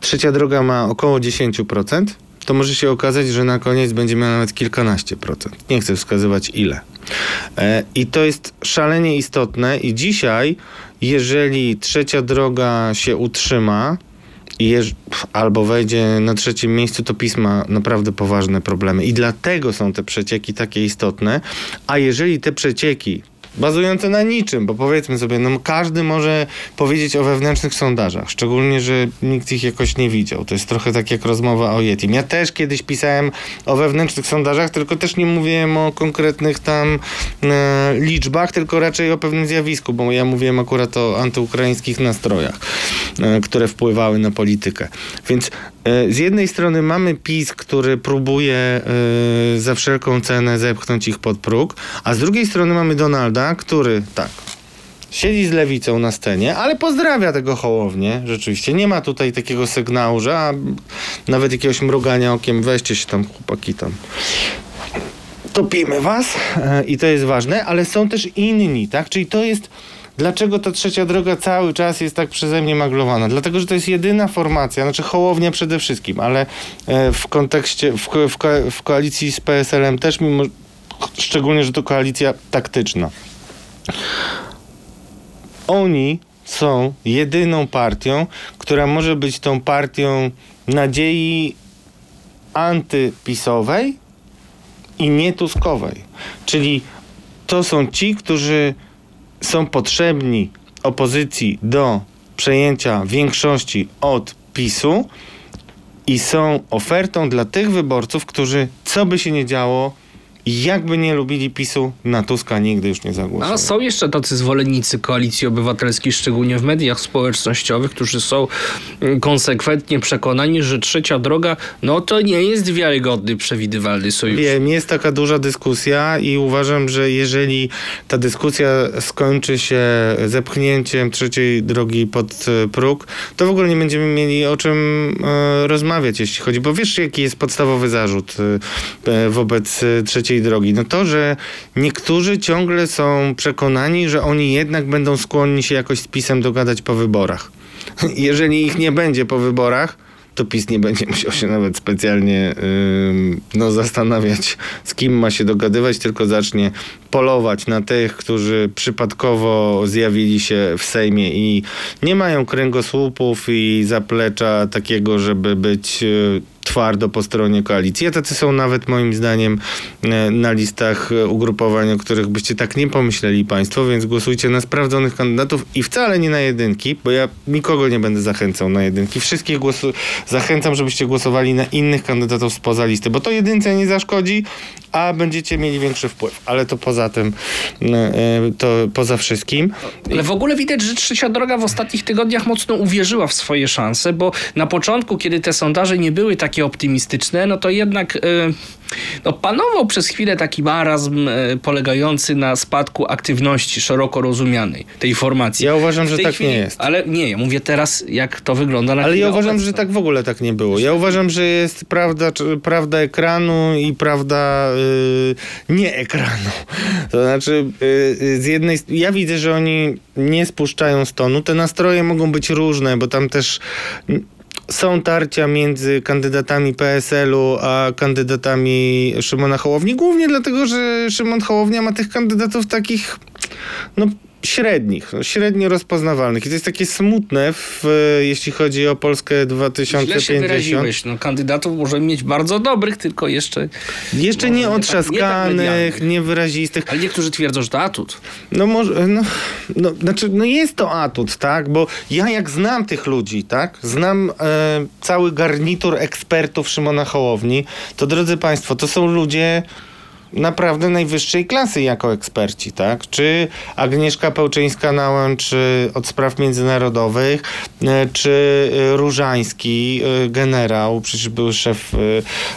trzecia droga ma około 10%, to może się okazać, że na koniec będzie miała nawet kilkanaście procent. Nie chcę wskazywać ile. E, I to jest szalenie istotne i dzisiaj, jeżeli trzecia droga się utrzyma, jeż, albo wejdzie na trzecim miejscu, to pisma naprawdę poważne problemy. I dlatego są te przecieki takie istotne. A jeżeli te przecieki bazujące na niczym, bo powiedzmy sobie, no każdy może powiedzieć o wewnętrznych sondażach, szczególnie, że nikt ich jakoś nie widział. To jest trochę tak jak rozmowa o Yetim. Ja też kiedyś pisałem o wewnętrznych sondażach, tylko też nie mówiłem o konkretnych tam e, liczbach, tylko raczej o pewnym zjawisku, bo ja mówiłem akurat o antyukraińskich nastrojach, e, które wpływały na politykę. Więc z jednej strony mamy PiS, który próbuje e, za wszelką cenę zepchnąć ich pod próg, a z drugiej strony mamy Donalda, który tak, siedzi z lewicą na scenie, ale pozdrawia tego Hołownię, rzeczywiście. Nie ma tutaj takiego sygnału, że a, nawet jakiegoś mrugania okiem, weźcie się tam chłopaki tam. Topimy was e, i to jest ważne, ale są też inni, tak? Czyli to jest Dlaczego ta trzecia droga cały czas jest tak przeze mnie maglowana? Dlatego, że to jest jedyna formacja, znaczy Hołownia przede wszystkim, ale e, w kontekście, w, w koalicji z PSL-em też, mimo szczególnie, że to koalicja taktyczna. Oni są jedyną partią, która może być tą partią nadziei antypisowej i nietuskowej. Czyli to są ci, którzy są potrzebni opozycji do przejęcia większości od PiSu i są ofertą dla tych wyborców, którzy co by się nie działo, jakby nie lubili PiSu, na Tuska nigdy już nie zagłosują. A są jeszcze tacy zwolennicy koalicji obywatelskiej, szczególnie w mediach społecznościowych, którzy są mm, konsekwentnie przekonani, że trzecia droga, no to nie jest wiarygodny, przewidywalny sojusz. Wiem, jest taka duża dyskusja i uważam, że jeżeli ta dyskusja skończy się zepchnięciem trzeciej drogi pod e, próg, to w ogóle nie będziemy mieli o czym e, rozmawiać, jeśli chodzi, bo wiesz, jaki jest podstawowy zarzut e, wobec e, drogi? No to, że niektórzy ciągle są przekonani, że oni jednak będą skłonni się jakoś z PiSem dogadać po wyborach. Jeżeli ich nie będzie po wyborach, to PiS nie będzie musiał się nawet specjalnie ym, no, zastanawiać, z kim ma się dogadywać, tylko zacznie polować na tych, którzy przypadkowo zjawili się w Sejmie i nie mają kręgosłupów i zaplecza takiego, żeby być y, twardo po stronie koalicji. A tacy są nawet moim zdaniem e, na listach e, ugrupowań, o których byście tak nie pomyśleli państwo, więc głosujcie na sprawdzonych kandydatów i wcale nie na jedynki, bo ja nikogo nie będę zachęcał na jedynki. Wszystkich głosu zachęcam, żebyście głosowali na innych kandydatów spoza listy, bo to jedynce nie zaszkodzi, a będziecie mieli większy wpływ. Ale to poza tym, e, e, to poza wszystkim. Ale w ogóle widać, że trzecia droga w ostatnich tygodniach mocno uwierzyła w swoje szanse, bo na początku, kiedy te sondaże nie były takie optymistyczne, no to jednak y, no, panował przez chwilę taki marazm y, polegający na spadku aktywności szeroko rozumianej tej formacji. Ja uważam, że tak nie jest. Ale nie, ja mówię teraz, jak to wygląda na Ale ja uważam, obecną. że tak w ogóle tak nie było. Ja uważam, że jest prawda, prawda ekranu i prawda nie ekranu. To znaczy, yy, z jednej ja widzę, że oni nie spuszczają z tonu. Te nastroje mogą być różne, bo tam też są tarcia między kandydatami PSL-u a kandydatami Szymona Hołowni, głównie dlatego, że Szymon Hołownia ma tych kandydatów takich no, średnich, no, średnio rozpoznawalnych. I to jest takie smutne, w, jeśli chodzi o Polskę Źle się 2050. wyraziłeś. No, kandydatów może mieć bardzo dobrych, tylko jeszcze... Jeszcze nie nie tak- nie tak otrzaskanych, niewyrazistych. Ale niektórzy twierdzą, że to atut. No może, no, no, znaczy, no jest to atut, tak? Bo ja jak znam tych ludzi, tak? Znam e, cały garnitur ekspertów Szymona Hołowni, to drodzy Państwo, to są ludzie naprawdę najwyższej klasy jako eksperci, tak? Czy Agnieszka Pełczyńska-Nałęcz y, od spraw międzynarodowych, y, czy y, Różański, generał, przecież był szef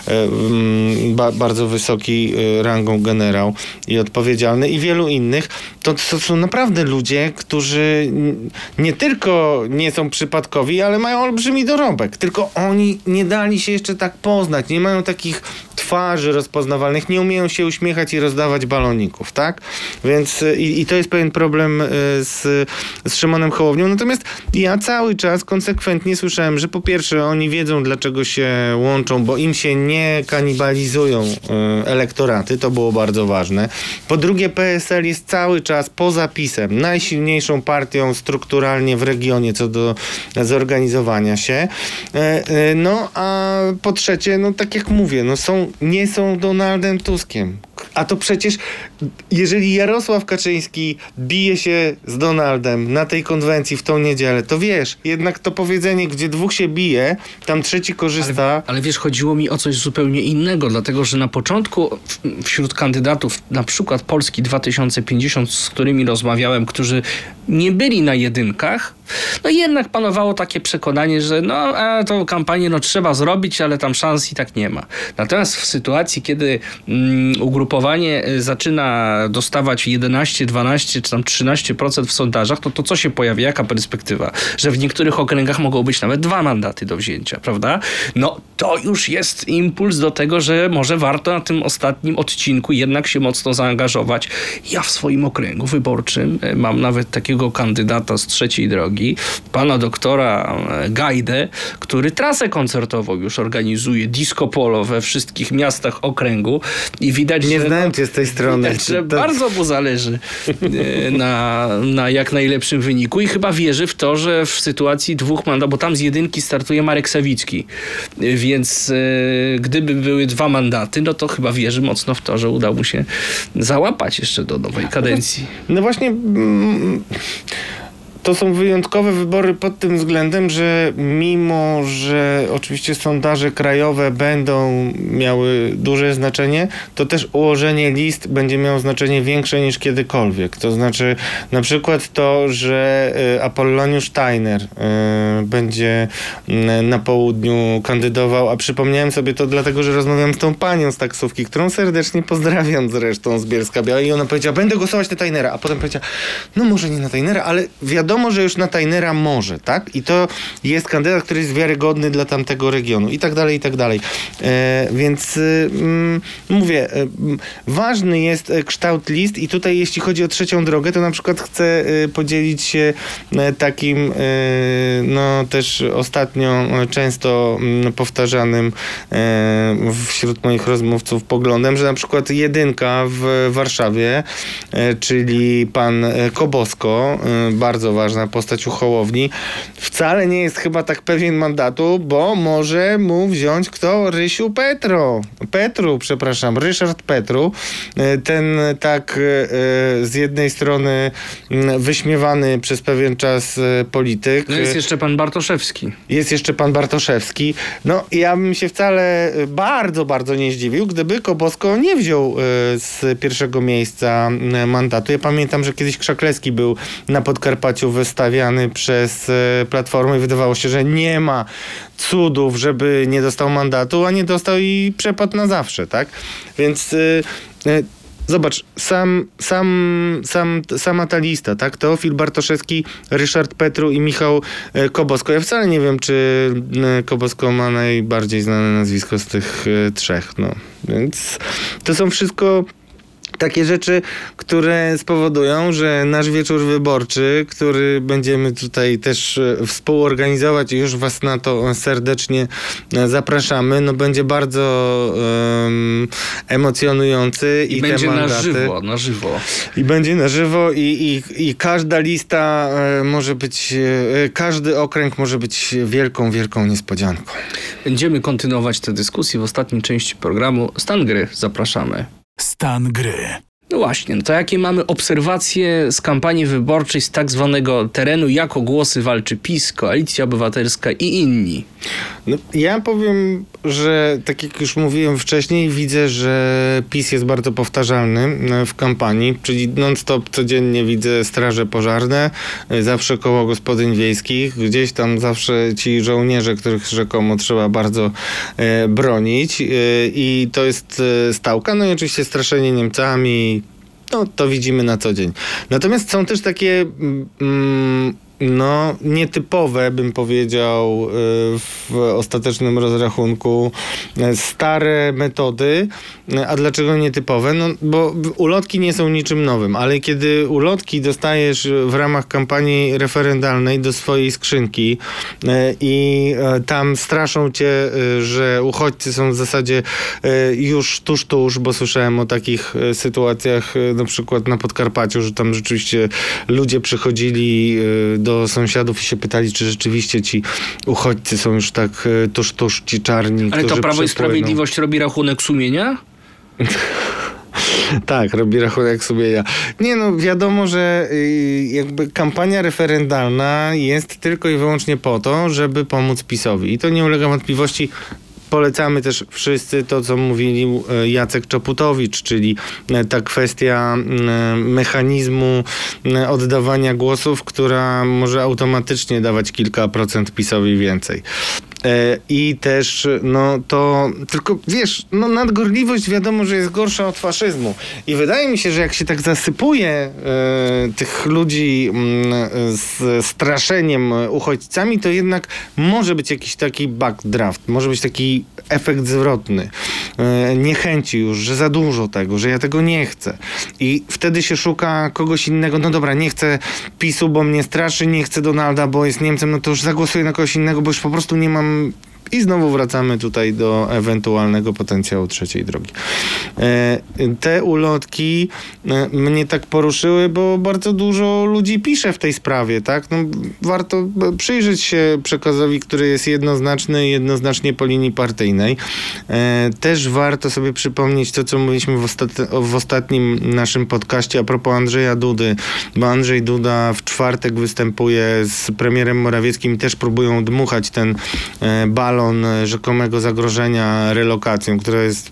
mm, ba, bardzo wysoki rangą generał i odpowiedzialny i wielu innych, to, to są naprawdę ludzie, którzy nie tylko nie są przypadkowi, ale mają olbrzymi dorobek. Tylko oni nie dali się jeszcze tak poznać, nie mają takich twarzy rozpoznawalnych, nie umieją się uśmiechać i rozdawać baloników, tak? Więc y, i, i to jest pewien problem y, z, z Szymonem Hołownią. Natomiast ja cały czas konsekwentnie słyszałem, że po pierwsze oni wiedzą, dlaczego się łączą, bo im się nie kanibalizują y, elektoraty, to było bardzo ważne. Po drugie PSL jest cały czas poza PiSem najsilniejszą partią strukturalnie w regionie co do zorganizowania się. E, e, No a po trzecie, no tak jak mówię, no są, nie są Donaldem Tuskiem. A to przecież, jeżeli Jarosław Kaczyński bije się z Donaldem na tej konwencji w tą niedzielę, to wiesz, jednak to powiedzenie, gdzie dwóch się bije, tam trzeci korzysta. Ale wiesz, chodziło mi o coś zupełnie innego, dlatego że na początku w- wśród kandydatów, na przykład Polski 2050, z którymi rozmawiałem, którzy nie byli na jedynkach, no jednak panowało takie przekonanie, że no, a tą kampanię no, trzeba zrobić, ale tam szans i tak nie ma. Natomiast w sytuacji, kiedy mm, ugrupowanie y, zaczyna dostawać 11, 12 czy tam 13% w sondażach, to to co się pojawia? Jaka perspektywa? Że w niektórych okręgach mogą być nawet dwa mandaty do wzięcia, prawda? No to już jest impuls do tego, że może warto na tym ostatnim odcinku jednak się mocno zaangażować. Ja w swoim okręgu wyborczym e, mam nawet takiego kandydata z trzeciej drogi, pana doktora e, Gajdę, który trasę koncertową już organizuje, disco polo we wszystkich miastach okręgu i widać, Nie że... znałem cię z tej strony. Że bardzo mu zależy e, na, na jak najlepszym wyniku i chyba wierzy w to, że w sytuacji dwóch mandatów, bo tam z jedynki startuje Marek Sawicki, E, więc e, gdyby były dwa mandaty, no to chyba wierzy mocno w to, że uda mu się załapać jeszcze do nowej kadencji. No właśnie. To są wyjątkowe wybory pod tym względem, że mimo, że oczywiście sondaże krajowe będą miały duże znaczenie, to też ułożenie list będzie miało znaczenie większe niż kiedykolwiek. To znaczy na przykład to, że y, Apolloniusz Steiner y, będzie na południu kandydował, a przypomniałem sobie to dlatego, że rozmawiam z tą panią z taksówki, którą serdecznie pozdrawiam zresztą z Bielska Białej i ona powiedziała, będę głosować na Tainera, a potem powiedziała, no może nie na Tainera, ale wiadomo, że już na Tainera może, tak? I to jest kandydat, który jest wiarygodny dla tamtego regionu i tak dalej, i tak dalej. E, więc y, mm, mówię, e, mm, ważny jest e, kształt list i tutaj jeśli chodzi o trzecią drogę, to na przykład chcę y, podzielić się e, takim y, no też ostatnio e, często mm, powtarzanym e, wśród moich rozmówców poglądem, że na przykład jedynka w Warszawie, e, czyli pan e, Kobosko, e, bardzo ważna postać u Hołowni, wcale nie jest chyba tak pewien mandatu, bo może mu wziąć kto? Rysiu Petro. Petru, przepraszam, Ryszard Petru. E, Ten tak e, e, z jednej strony wyśmiewany przez pewien czas polityk. No jest jeszcze pan Bartoszewski. jest jeszcze pan Bartoszewski. No, ja bym się wcale bardzo, bardzo nie zdziwił, gdyby Kobosko nie wziął z pierwszego miejsca mandatu. Ja pamiętam, że kiedyś Krzaklewski był na Podkarpaciu wystawiany przez y, Platformę i wydawało się, że nie ma cudów, żeby nie dostał mandatu, a nie dostał i przepadł na zawsze, tak? Więc... Y, y, Zobacz, sam, sam, sam, sama ta lista, tak? Teofil Bartoszewski, Ryszard Petru i Michał e, Kobosko. Ja wcale nie wiem, czy e, Kobosko ma najbardziej znane nazwisko z tych e, trzech, no. Więc to są wszystko takie rzeczy, które spowodują, że nasz wieczór wyborczy, który będziemy tutaj też e, współorganizować i już was na to serdecznie e, zapraszamy, no będzie bardzo em, emocjonujący i, I będzie na żywo, na żywo. I będzie na żywo i, i, i każda lista e, może być, każdy okręg może być wielką, wielką niespodzianką. Będziemy kontynuować tę dyskusję w ostatniej części programu. Stan gry zapraszamy. Stan gry. No właśnie, no to jakie mamy obserwacje z kampanii wyborczej z tak zwanego terenu, jako głosy walczy PiS, Koalicja Obywatelska i inni? No, ja powiem, że tak jak już mówiłem wcześniej, widzę, że PiS jest bardzo powtarzalny e, w kampanii, czyli non-stop codziennie widzę straże pożarne, e, zawsze koło gospodyń wiejskich, gdzieś tam zawsze ci żołnierze, których rzekomo trzeba bardzo e, bronić i to jest stałka, no i oczywiście straszenie Niemcami, no to widzimy na co dzień. Natomiast są też takie mm, no, nietypowe, bym powiedział, y, w ostatecznym rozrachunku y, stare metody. Y, A dlaczego nietypowe? No, bo ulotki nie są niczym nowym, ale kiedy ulotki dostajesz w ramach kampanii referendalnej do swojej skrzynki i tam straszą cię, że uchodźcy są w zasadzie już tuż, tuż, bo słyszałem o takich sytuacjach na przykład na Podkarpaciu, że tam rzeczywiście ludzie przychodzili y, do sąsiadów i się pytali, czy rzeczywiście ci uchodźcy są już tak y, tuż, tuż, ci czarni, Ale to Prawo i. Sprawiedliwość robi rachunek sumienia? Tak, robi rachunek sumienia. Nie no, wiadomo, że y, jakby kampania referendalna jest tylko i wyłącznie po to, żeby pomóc PiSowi. I to nie ulega wątpliwości. Polecamy też wszyscy to, co mówili e, Jacek Czoputowicz, czyli e, ta kwestia mechanizmu oddawania głosów, która może automatycznie dawać kilka procent PiSowi więcej. E, I też, no to, tylko wiesz, no nadgorliwość wiadomo, że jest gorsza od faszyzmu. I wydaje mi się, że jak się tak zasypuje e, tych ludzi mm, z straszeniem uchodźcami, to jednak może być jakiś taki backdraft, może być taki efekt zwrotny. E, niechęci już, że za dużo tego, że ja tego nie chcę. I wtedy się szuka kogoś innego. No dobra, nie chcę PiSu, bo mnie straszy, nie chcę Donalda, bo jest Niemcem, no to już zagłosuję na kogoś innego, bo już po prostu nie mam i znowu wracamy tutaj do ewentualnego potencjału trzeciej drogi. E, te ulotki e, mnie tak poruszyły, bo bardzo dużo ludzi pisze w tej sprawie, tak? No, warto przyjrzeć się przekazowi, który jest jednoznaczny jednoznacznie po linii partyjnej. E, też warto sobie przypomnieć to, co mówiliśmy w, ostat- w ostatnim naszym podcaście a propos Andrzeja Dudy, bo Andrzej Duda w czwartek występuje z premierem Morawieckim i też próbują dmuchać ten e, balon e, rzekomego zagrożenia relokacją, która jest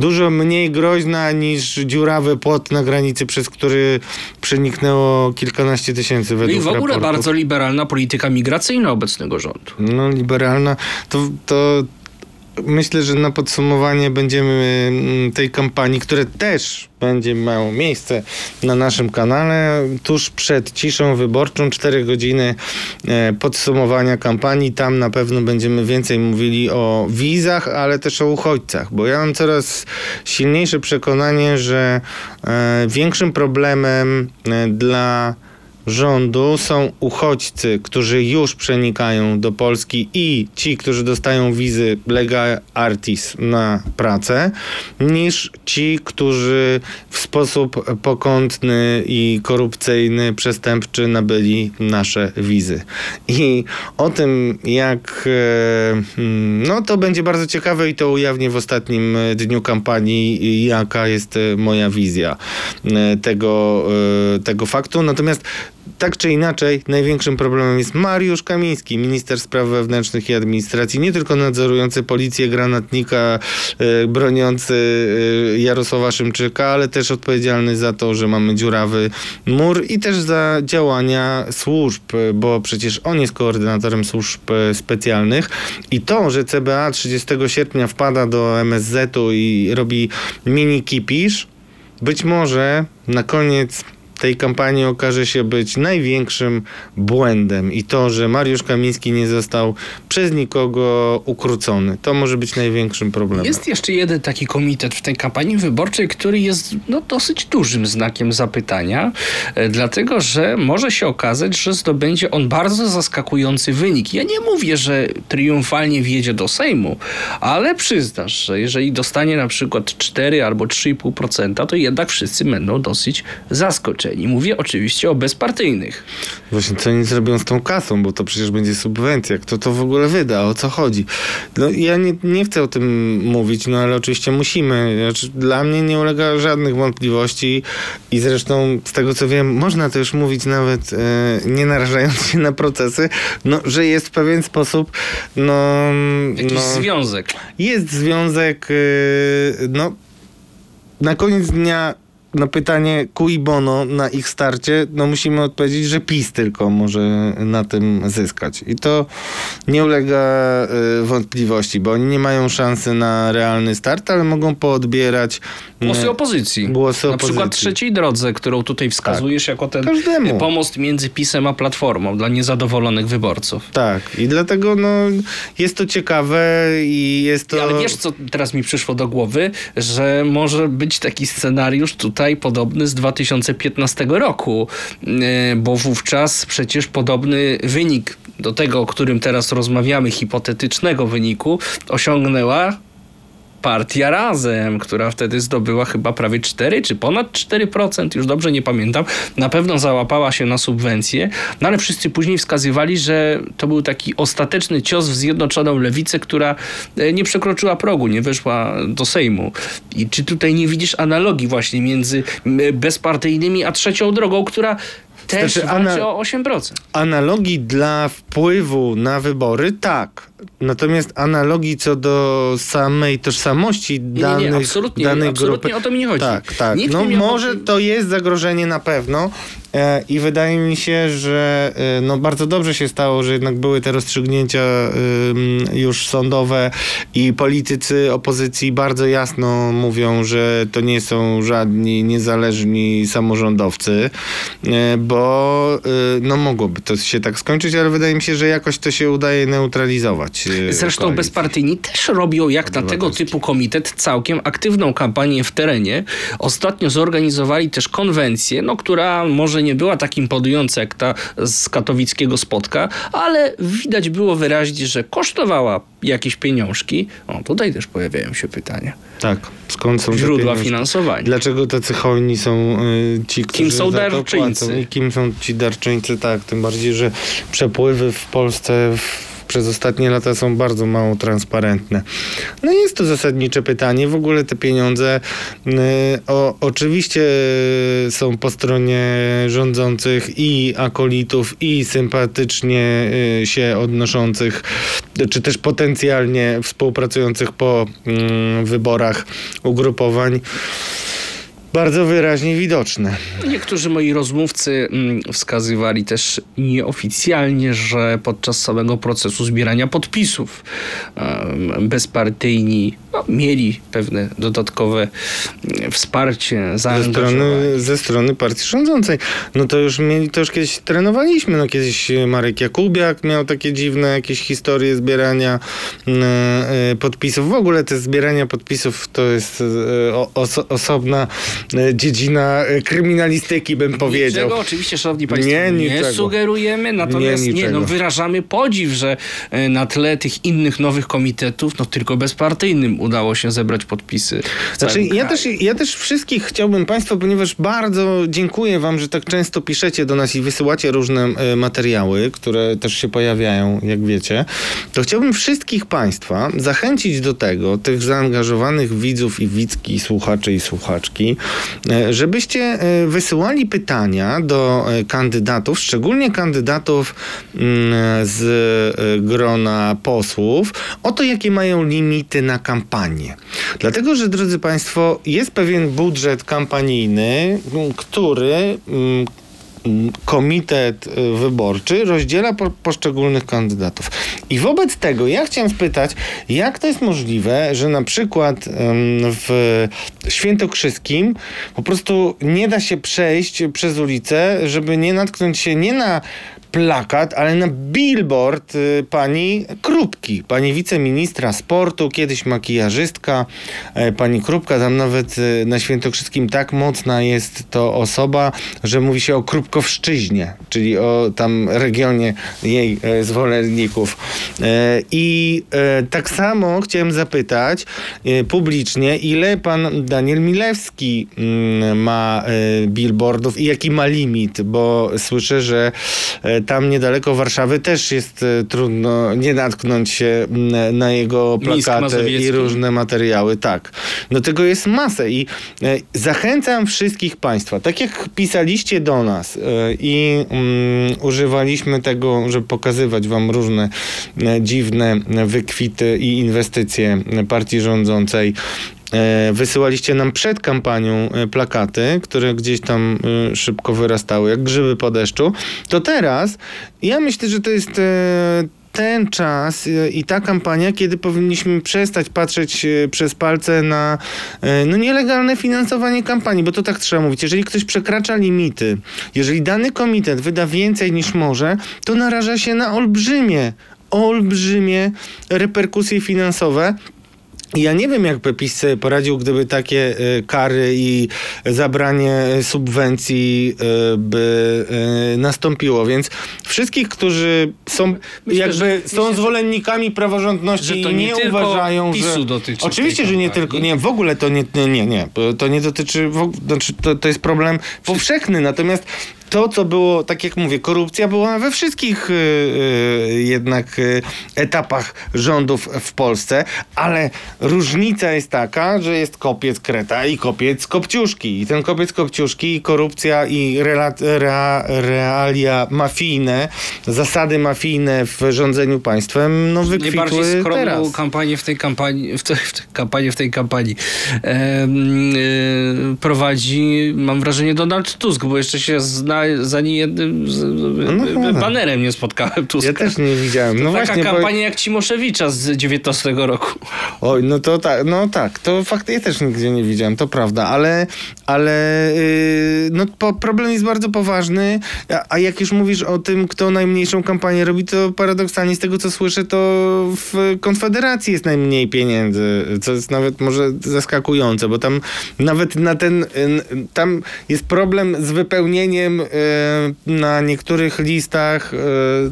dużo mniej groźna niż dziurawy płot na granicy, przez który przeniknęło kilkanaście tysięcy No według I w ogóle raportów. bardzo liberalna polityka migracyjna obecnego rządu. No, liberalna. To, to myślę, że na podsumowanie będziemy mm, tej kampanii, które też będzie miało miejsce na naszym kanale, tuż przed ciszą wyborczą, 4 godziny e, podsumowania kampanii. Tam na pewno będziemy więcej mówili o wizach, ale też o uchodźcach, bo ja mam coraz silniejsze przekonanie, że e, większym problemem e, dla rządu są uchodźcy, którzy już przenikają do Polski i ci, którzy dostają wizy lega artis na pracę, niż ci, którzy w sposób pokątny i korupcyjny, przestępczy nabyli nasze wizy. I o tym, jak e, mm, no to będzie bardzo ciekawe i to ujawnię w ostatnim dniu kampanii, jaka jest moja wizja e, tego, e, tego faktu. Natomiast tak czy inaczej, największym problemem jest Mariusz Kamiński, minister spraw wewnętrznych i administracji, nie tylko nadzorujący policję, granatnika, e, broniący e, Jarosława Szymczyka, ale też odpowiedzialny za to, że mamy dziurawy mur i też za działania służb, bo przecież on jest koordynatorem służb e, specjalnych. I to, że CBA 30 sierpnia wpada do MSZ-u i robi mini kipisz, być może na koniec tej kampanii okaże się być największym błędem i to, że Mariusz Kamiński nie został przez nikogo ukrócony. To może być największym problemem. Jest jeszcze jeden taki komitet w tej kampanii wyborczej, który jest no, dosyć dużym znakiem zapytania, e, dlatego że może się okazać, że zdobędzie on bardzo zaskakujący wynik. Ja nie mówię, że triumfalnie wjedzie do Sejmu, ale przyznasz, że jeżeli dostanie na przykład 4 albo 3,5%, to jednak wszyscy będą dosyć zaskoczeni. Mówię oczywiście o bezpartyjnych. Właśnie co oni zrobią z tą kasą, bo to przecież będzie subwencja. Kto to w ogóle wyda? O co chodzi? No ja nie, nie chcę o tym mówić, no ale oczywiście musimy. Znaczy, dla mnie nie ulega żadnych wątpliwości i zresztą z tego co wiem, można to już mówić nawet e, nie narażając się na procesy, no, że jest w pewien sposób no... Jakiś no związek. jest związek, yy, no, na koniec dnia na pytanie cui bono na ich starcie, no musimy odpowiedzieć, że PiS tylko może na tym zyskać. I to nie ulega y, wątpliwości, bo oni nie mają szansy na realny start, ale mogą poodbierać Głosy y, opozycji. Głosy Na przykład trzeciej drodze, którą tutaj wskazujesz jako ten Każdemu. pomost między PiSem a Platformą dla niezadowolonych wyborców. Tak, i dlatego no, jest to ciekawe i jest to... Ale wiesz, co teraz mi przyszło do głowy? Że może być taki scenariusz tutaj podobny z 2015 roku, yy, bo wówczas przecież podobny wynik do tego, o którym teraz rozmawiamy, hipotetycznego wyniku, osiągnęła partia Razem, która wtedy zdobyła chyba prawie 4 czy ponad 4%, już dobrze nie pamiętam. Na pewno załapała się na subwencje, no ale wszyscy później wskazywali, że to był taki ostateczny cios w Zjednoczoną Lewicę, która e, nie przekroczyła progu, nie weszła do Sejmu. I czy tutaj nie widzisz analogii właśnie między bezpartyjnymi a trzecią drogą, która też Znaczy, walczy o 8%. Analogii dla wpływu na wybory, tak. Natomiast analogii co do samej tożsamości danych, nie, nie, absolutnie, danej absolutnie grupy. o to mi nie chodzi. Tak, tak. Nikt no miał może to jest zagrożenie na pewno e, i wydaje mi się, że e, no bardzo dobrze się stało, że jednak były te rozstrzygnięcia już sądowe i politycy opozycji bardzo jasno mówią, że to nie są żadni niezależni samorządowcy, e, bo no mogłoby to się tak skończyć, ale wydaje mi się, że jakoś to się udaje neutralizować. E, Zresztą koalicję. bezpartyjni też robią, jak na tego typu komitet, całkiem aktywną kampanię w terenie. Ostatnio zorganizowali też konwencję, no, która może nie była tak imponująca jak ta z katowickiego spotka, ale widać było wyraźnie, że kosztowała jakieś pieniążki. O, tutaj też pojawiają się pytania. Tak, skąd są Źródła finansowania. Dlaczego tacy hojni są y, ci, którzy Kim są darczyńcy? I kim są ci darczyńcy? Tak, tym bardziej, że przepływy w Polsce w, przez ostatnie lata są bardzo mało transparentne. No jest to zasadnicze pytanie. W ogóle te pieniądze y, o, oczywiście y, są po stronie rządzących i akolitów, i sympatycznie y, się odnoszących, czy też potencjalnie współpracujących po mm, wyborach ugrupowań bardzo wyraźnie widoczne. Niektórzy moi rozmówcy mm, wskazywali też nieoficjalnie, że podczas samego procesu zbierania podpisów bezpartyjni mieli pewne dodatkowe mm, wsparcie, Ze zaangażowanie. strony, ze strony partii rządzącej. No to już mieli, to już kiedyś trenowaliśmy. No kiedyś Marek Jakubiak miał takie dziwne jakieś historie zbierania mm, e, podpisów. W ogóle te zbierania podpisów to jest e, oso, osobna e, dziedzina e, kryminalistyki, bym powiedział. Niczego oczywiście, szanowni państwo, Nie, nie, sugerujemy, natomiast Nie, nie, no, wyrażamy podziw, że e, na tle tych innych nowych komitetów, no tylko bezpartyjnym udało się zebrać podpisy. Znaczy, całym ja kraju. też, ja też wszystkich chciałbym Państwa, ponieważ bardzo dziękuję Wam, że tak często piszecie do nas i wysyłacie różne e, materiały, które też się pojawiają, jak wiecie, to chciałbym wszystkich Państwa zachęcić do tego, tych zaangażowanych widzów i widzki, słuchaczy i słuchaczki, e, żebyście e, wysyłali pytania do kandydatów, szczególnie kandydatów mm, z grona posłów, o to, jakie mają limity na kampanię. Dlatego, że drodzy Państwo, jest pewien budżet kampanijny, który komitet y, wyborczy rozdziela po, poszczególnych kandydatów. I wobec tego ja chciałem spytać, jak to jest możliwe, że na przykład w Świętokrzyskim po prostu nie da się przejść przez ulicę, żeby nie natknąć się nie na plakat, ale na billboard y, pani Krupki, pani wiceministra sportu, kiedyś makijażystka, e, pani Krupka, tam nawet y, na Świętokrzyskim tak mocna jest to osoba, że mówi się o Krupkowszczyźnie, czyli o tam regionie jej zwolenników. I tak samo chciałem zapytać publicznie, ile pan Daniel Milewski mm, ma billboardów i jaki ma limit, bo słyszę, że tam niedaleko Warszawy też jest e, trudno nie natknąć się na jego plakaty i różne materiały. Tak. No tego jest masę i e, zachęcam wszystkich Państwa, tak jak pisaliście do nas e, i mm, używaliśmy tego, żeby pokazywać Wam różne dziwne wykwity i inwestycje partii rządzącej. E, Wysyłaliście nam przed kampanią e, plakaty, które gdzieś tam e, szybko wyrastały, jak grzyby po deszczu. To teraz ja myślę, że to jest ten czas i ta kampania, kiedy powinniśmy przestać patrzeć przez palce na no, nielegalne finansowanie kampanii, bo to tak trzeba mówić. Jeżeli ktoś przekracza limity, jeżeli dany komitet wyda więcej niż może, to naraża się na olbrzymie, olbrzymie reperkusje finansowe. I ja nie wiem, jakby PiS sobie poradził, gdyby takie y, kary i zabranie subwencji y, by nastąpiło. Więc wszystkich, którzy są Myślę, jakby że- są myślę, zwolennikami praworządności i nie nie, uważają, PiSu że... dotyczy Oczywiście, że nie tylko, nie, w ogóle to nie, nie, nie, to nie dotyczy, w, znaczy to, to jest problem powszechny, natomiast to, co było, tak jak mówię, korupcja była we wszystkich y, y, jednak y, etapach rządów w Polsce, ale różnica jest taka, że jest kopiec kreta i kopiec kopciuszki. I ten kopiec kopciuszki i korupcja i rea, realia mafijne, zasady mafijne w rządzeniu państwem, no Najbardziej wykwitły skromną teraz. kampanię w tej kampanii, w, te, w te, kampanię w tej kampanii em, e, prowadzi, mam wrażenie, Donald Tusk, bo jeszcze się zna, za nie jednym No, no. banerem nie spotkałem Tuska. Ja też nie widziałem. No Taka właśnie, bo- kampania jak Cimoszewicza z 19 roku. Oj, no to tak, no tak, to fakt, ja też nigdzie nie widziałem, to prawda, ale, ale yy, no po, problem jest bardzo poważny, a, a jak już mówisz o tym, kto najmniejszą kampanię robi, to paradoksalnie z tego, co słyszę, to w Konfederacji jest najmniej pieniędzy, co jest nawet może zaskakujące, bo tam nawet na ten, y, tam jest problem z wypełnieniem na niektórych listach y,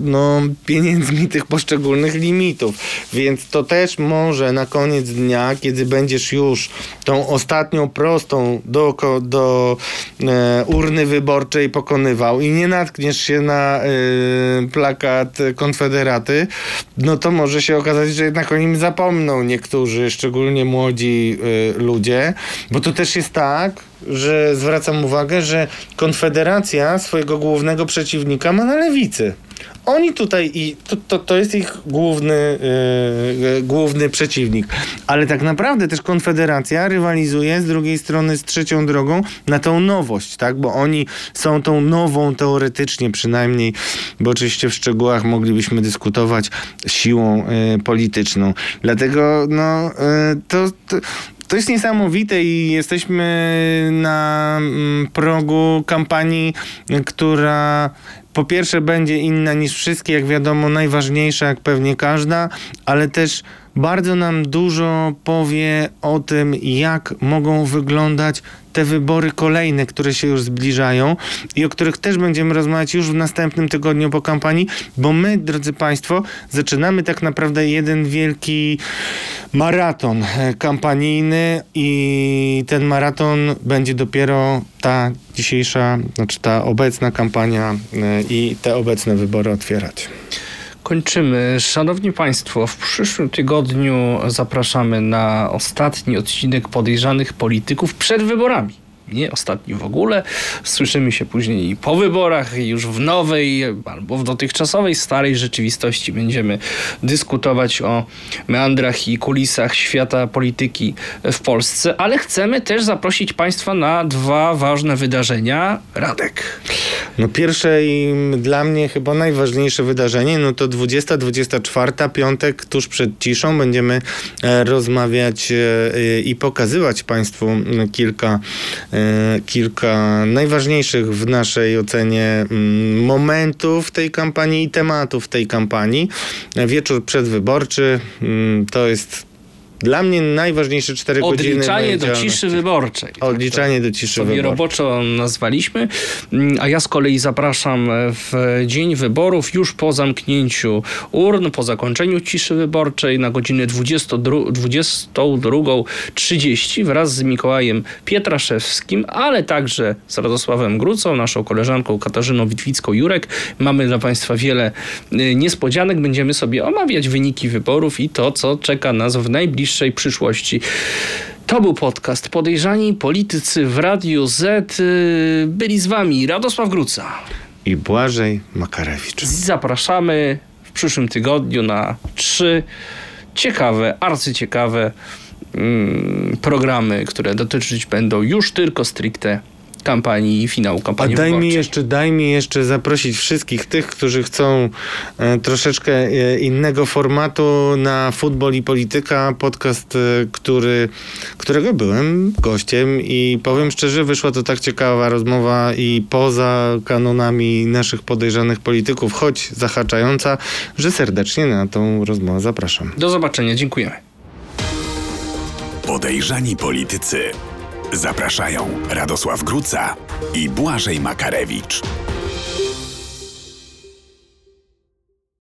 no, pieniędzmi tych poszczególnych limitów, więc to też może na koniec dnia, kiedy będziesz już tą ostatnią prostą do, do e, urny wyborczej pokonywał i nie natkniesz się na e, plakat Konfederaty, no to może się okazać, że jednak o nim zapomną niektórzy, szczególnie młodzi e, ludzie, bo to też jest tak, że zwracam uwagę, że Konfederacja swojego głównego przeciwnika ma na lewicy. Oni tutaj i to, to, to jest ich główny, yy, główny przeciwnik. Ale tak naprawdę też Konfederacja rywalizuje z drugiej strony z trzecią drogą na tą nowość, tak? Bo oni są tą nową teoretycznie przynajmniej, bo oczywiście w szczegółach moglibyśmy dyskutować siłą yy, polityczną. Dlatego no, yy, to, to to jest niesamowite i jesteśmy na mm, progu kampanii, która po pierwsze będzie inna niż wszystkie, jak wiadomo, najważniejsza, jak pewnie każda, ale też bardzo nam dużo powie o tym, jak mogą wyglądać te wybory kolejne, które się już zbliżają i o których też będziemy rozmawiać już w następnym tygodniu po kampanii, bo my, drodzy Państwo, zaczynamy tak naprawdę jeden wielki maraton e, kampanijny i ten maraton będzie dopiero ta dzisiejsza, znaczy ta obecna kampania e, i te obecne wybory otwierać. Kończymy. Szanowni Państwo, w przyszłym tygodniu zapraszamy na ostatni odcinek podejrzanych polityków przed wyborami. Nie ostatni w ogóle. Słyszymy się później po wyborach, już w nowej albo w dotychczasowej, starej rzeczywistości będziemy dyskutować o meandrach i kulisach świata polityki w Polsce, ale chcemy też zaprosić Państwa na dwa ważne wydarzenia. Radek. No pierwsze i dla mnie chyba najważniejsze wydarzenie, no to 20-24, piątek tuż przed ciszą. Będziemy e, rozmawiać e, i pokazywać Państwu kilka, e, kilka najważniejszych w naszej ocenie m, momentów tej kampanii i tematów tej kampanii. E, Wieczór przedwyborczy m, to jest dla mnie najważniejsze 4 godziny. Odliczanie do ciszy wyborczej. Odliczanie do ciszy sobie wyborczej. roboczo nazwaliśmy, Mm, a ja z kolei zapraszam w dzień wyborów już po zamknięciu urn, po zakończeniu ciszy wyborczej na godzinę 22 22.30 wraz z Mikołajem Pietraszewskim, ale także z Radosławem Grucą, naszą koleżanką Katarzyną Witwicką-Jurek. Mamy dla Państwa wiele y, niespodzianek. Będziemy sobie omawiać wyniki wyborów i to, co czeka nas w najbliższej przyszłości. To był podcast Podejrzani Politycy w Radiu Z. Y, Byli z wami Radosław Gruca. I Błażej Makarewicz. Zapraszamy w przyszłym tygodniu na trzy ciekawe, arcyciekawe mm, programy, które dotyczyć będą już tylko stricte kampanii i finału A kampanii daj mi wyborczej. jeszcze, daj mi jeszcze zaprosić wszystkich tych, którzy chcą e, troszeczkę e, innego formatu na Futbol i Polityka, podcast, e, który, którego byłem gościem i powiem szczerze, wyszła to tak ciekawa rozmowa i poza kanonami naszych podejrzanych polityków, choć zahaczająca, że serdecznie na tą rozmowę zapraszam. Do zobaczenia, dziękujemy. Podejrzani politycy. Zapraszają Radosław Gruca i Błażej Makarewicz.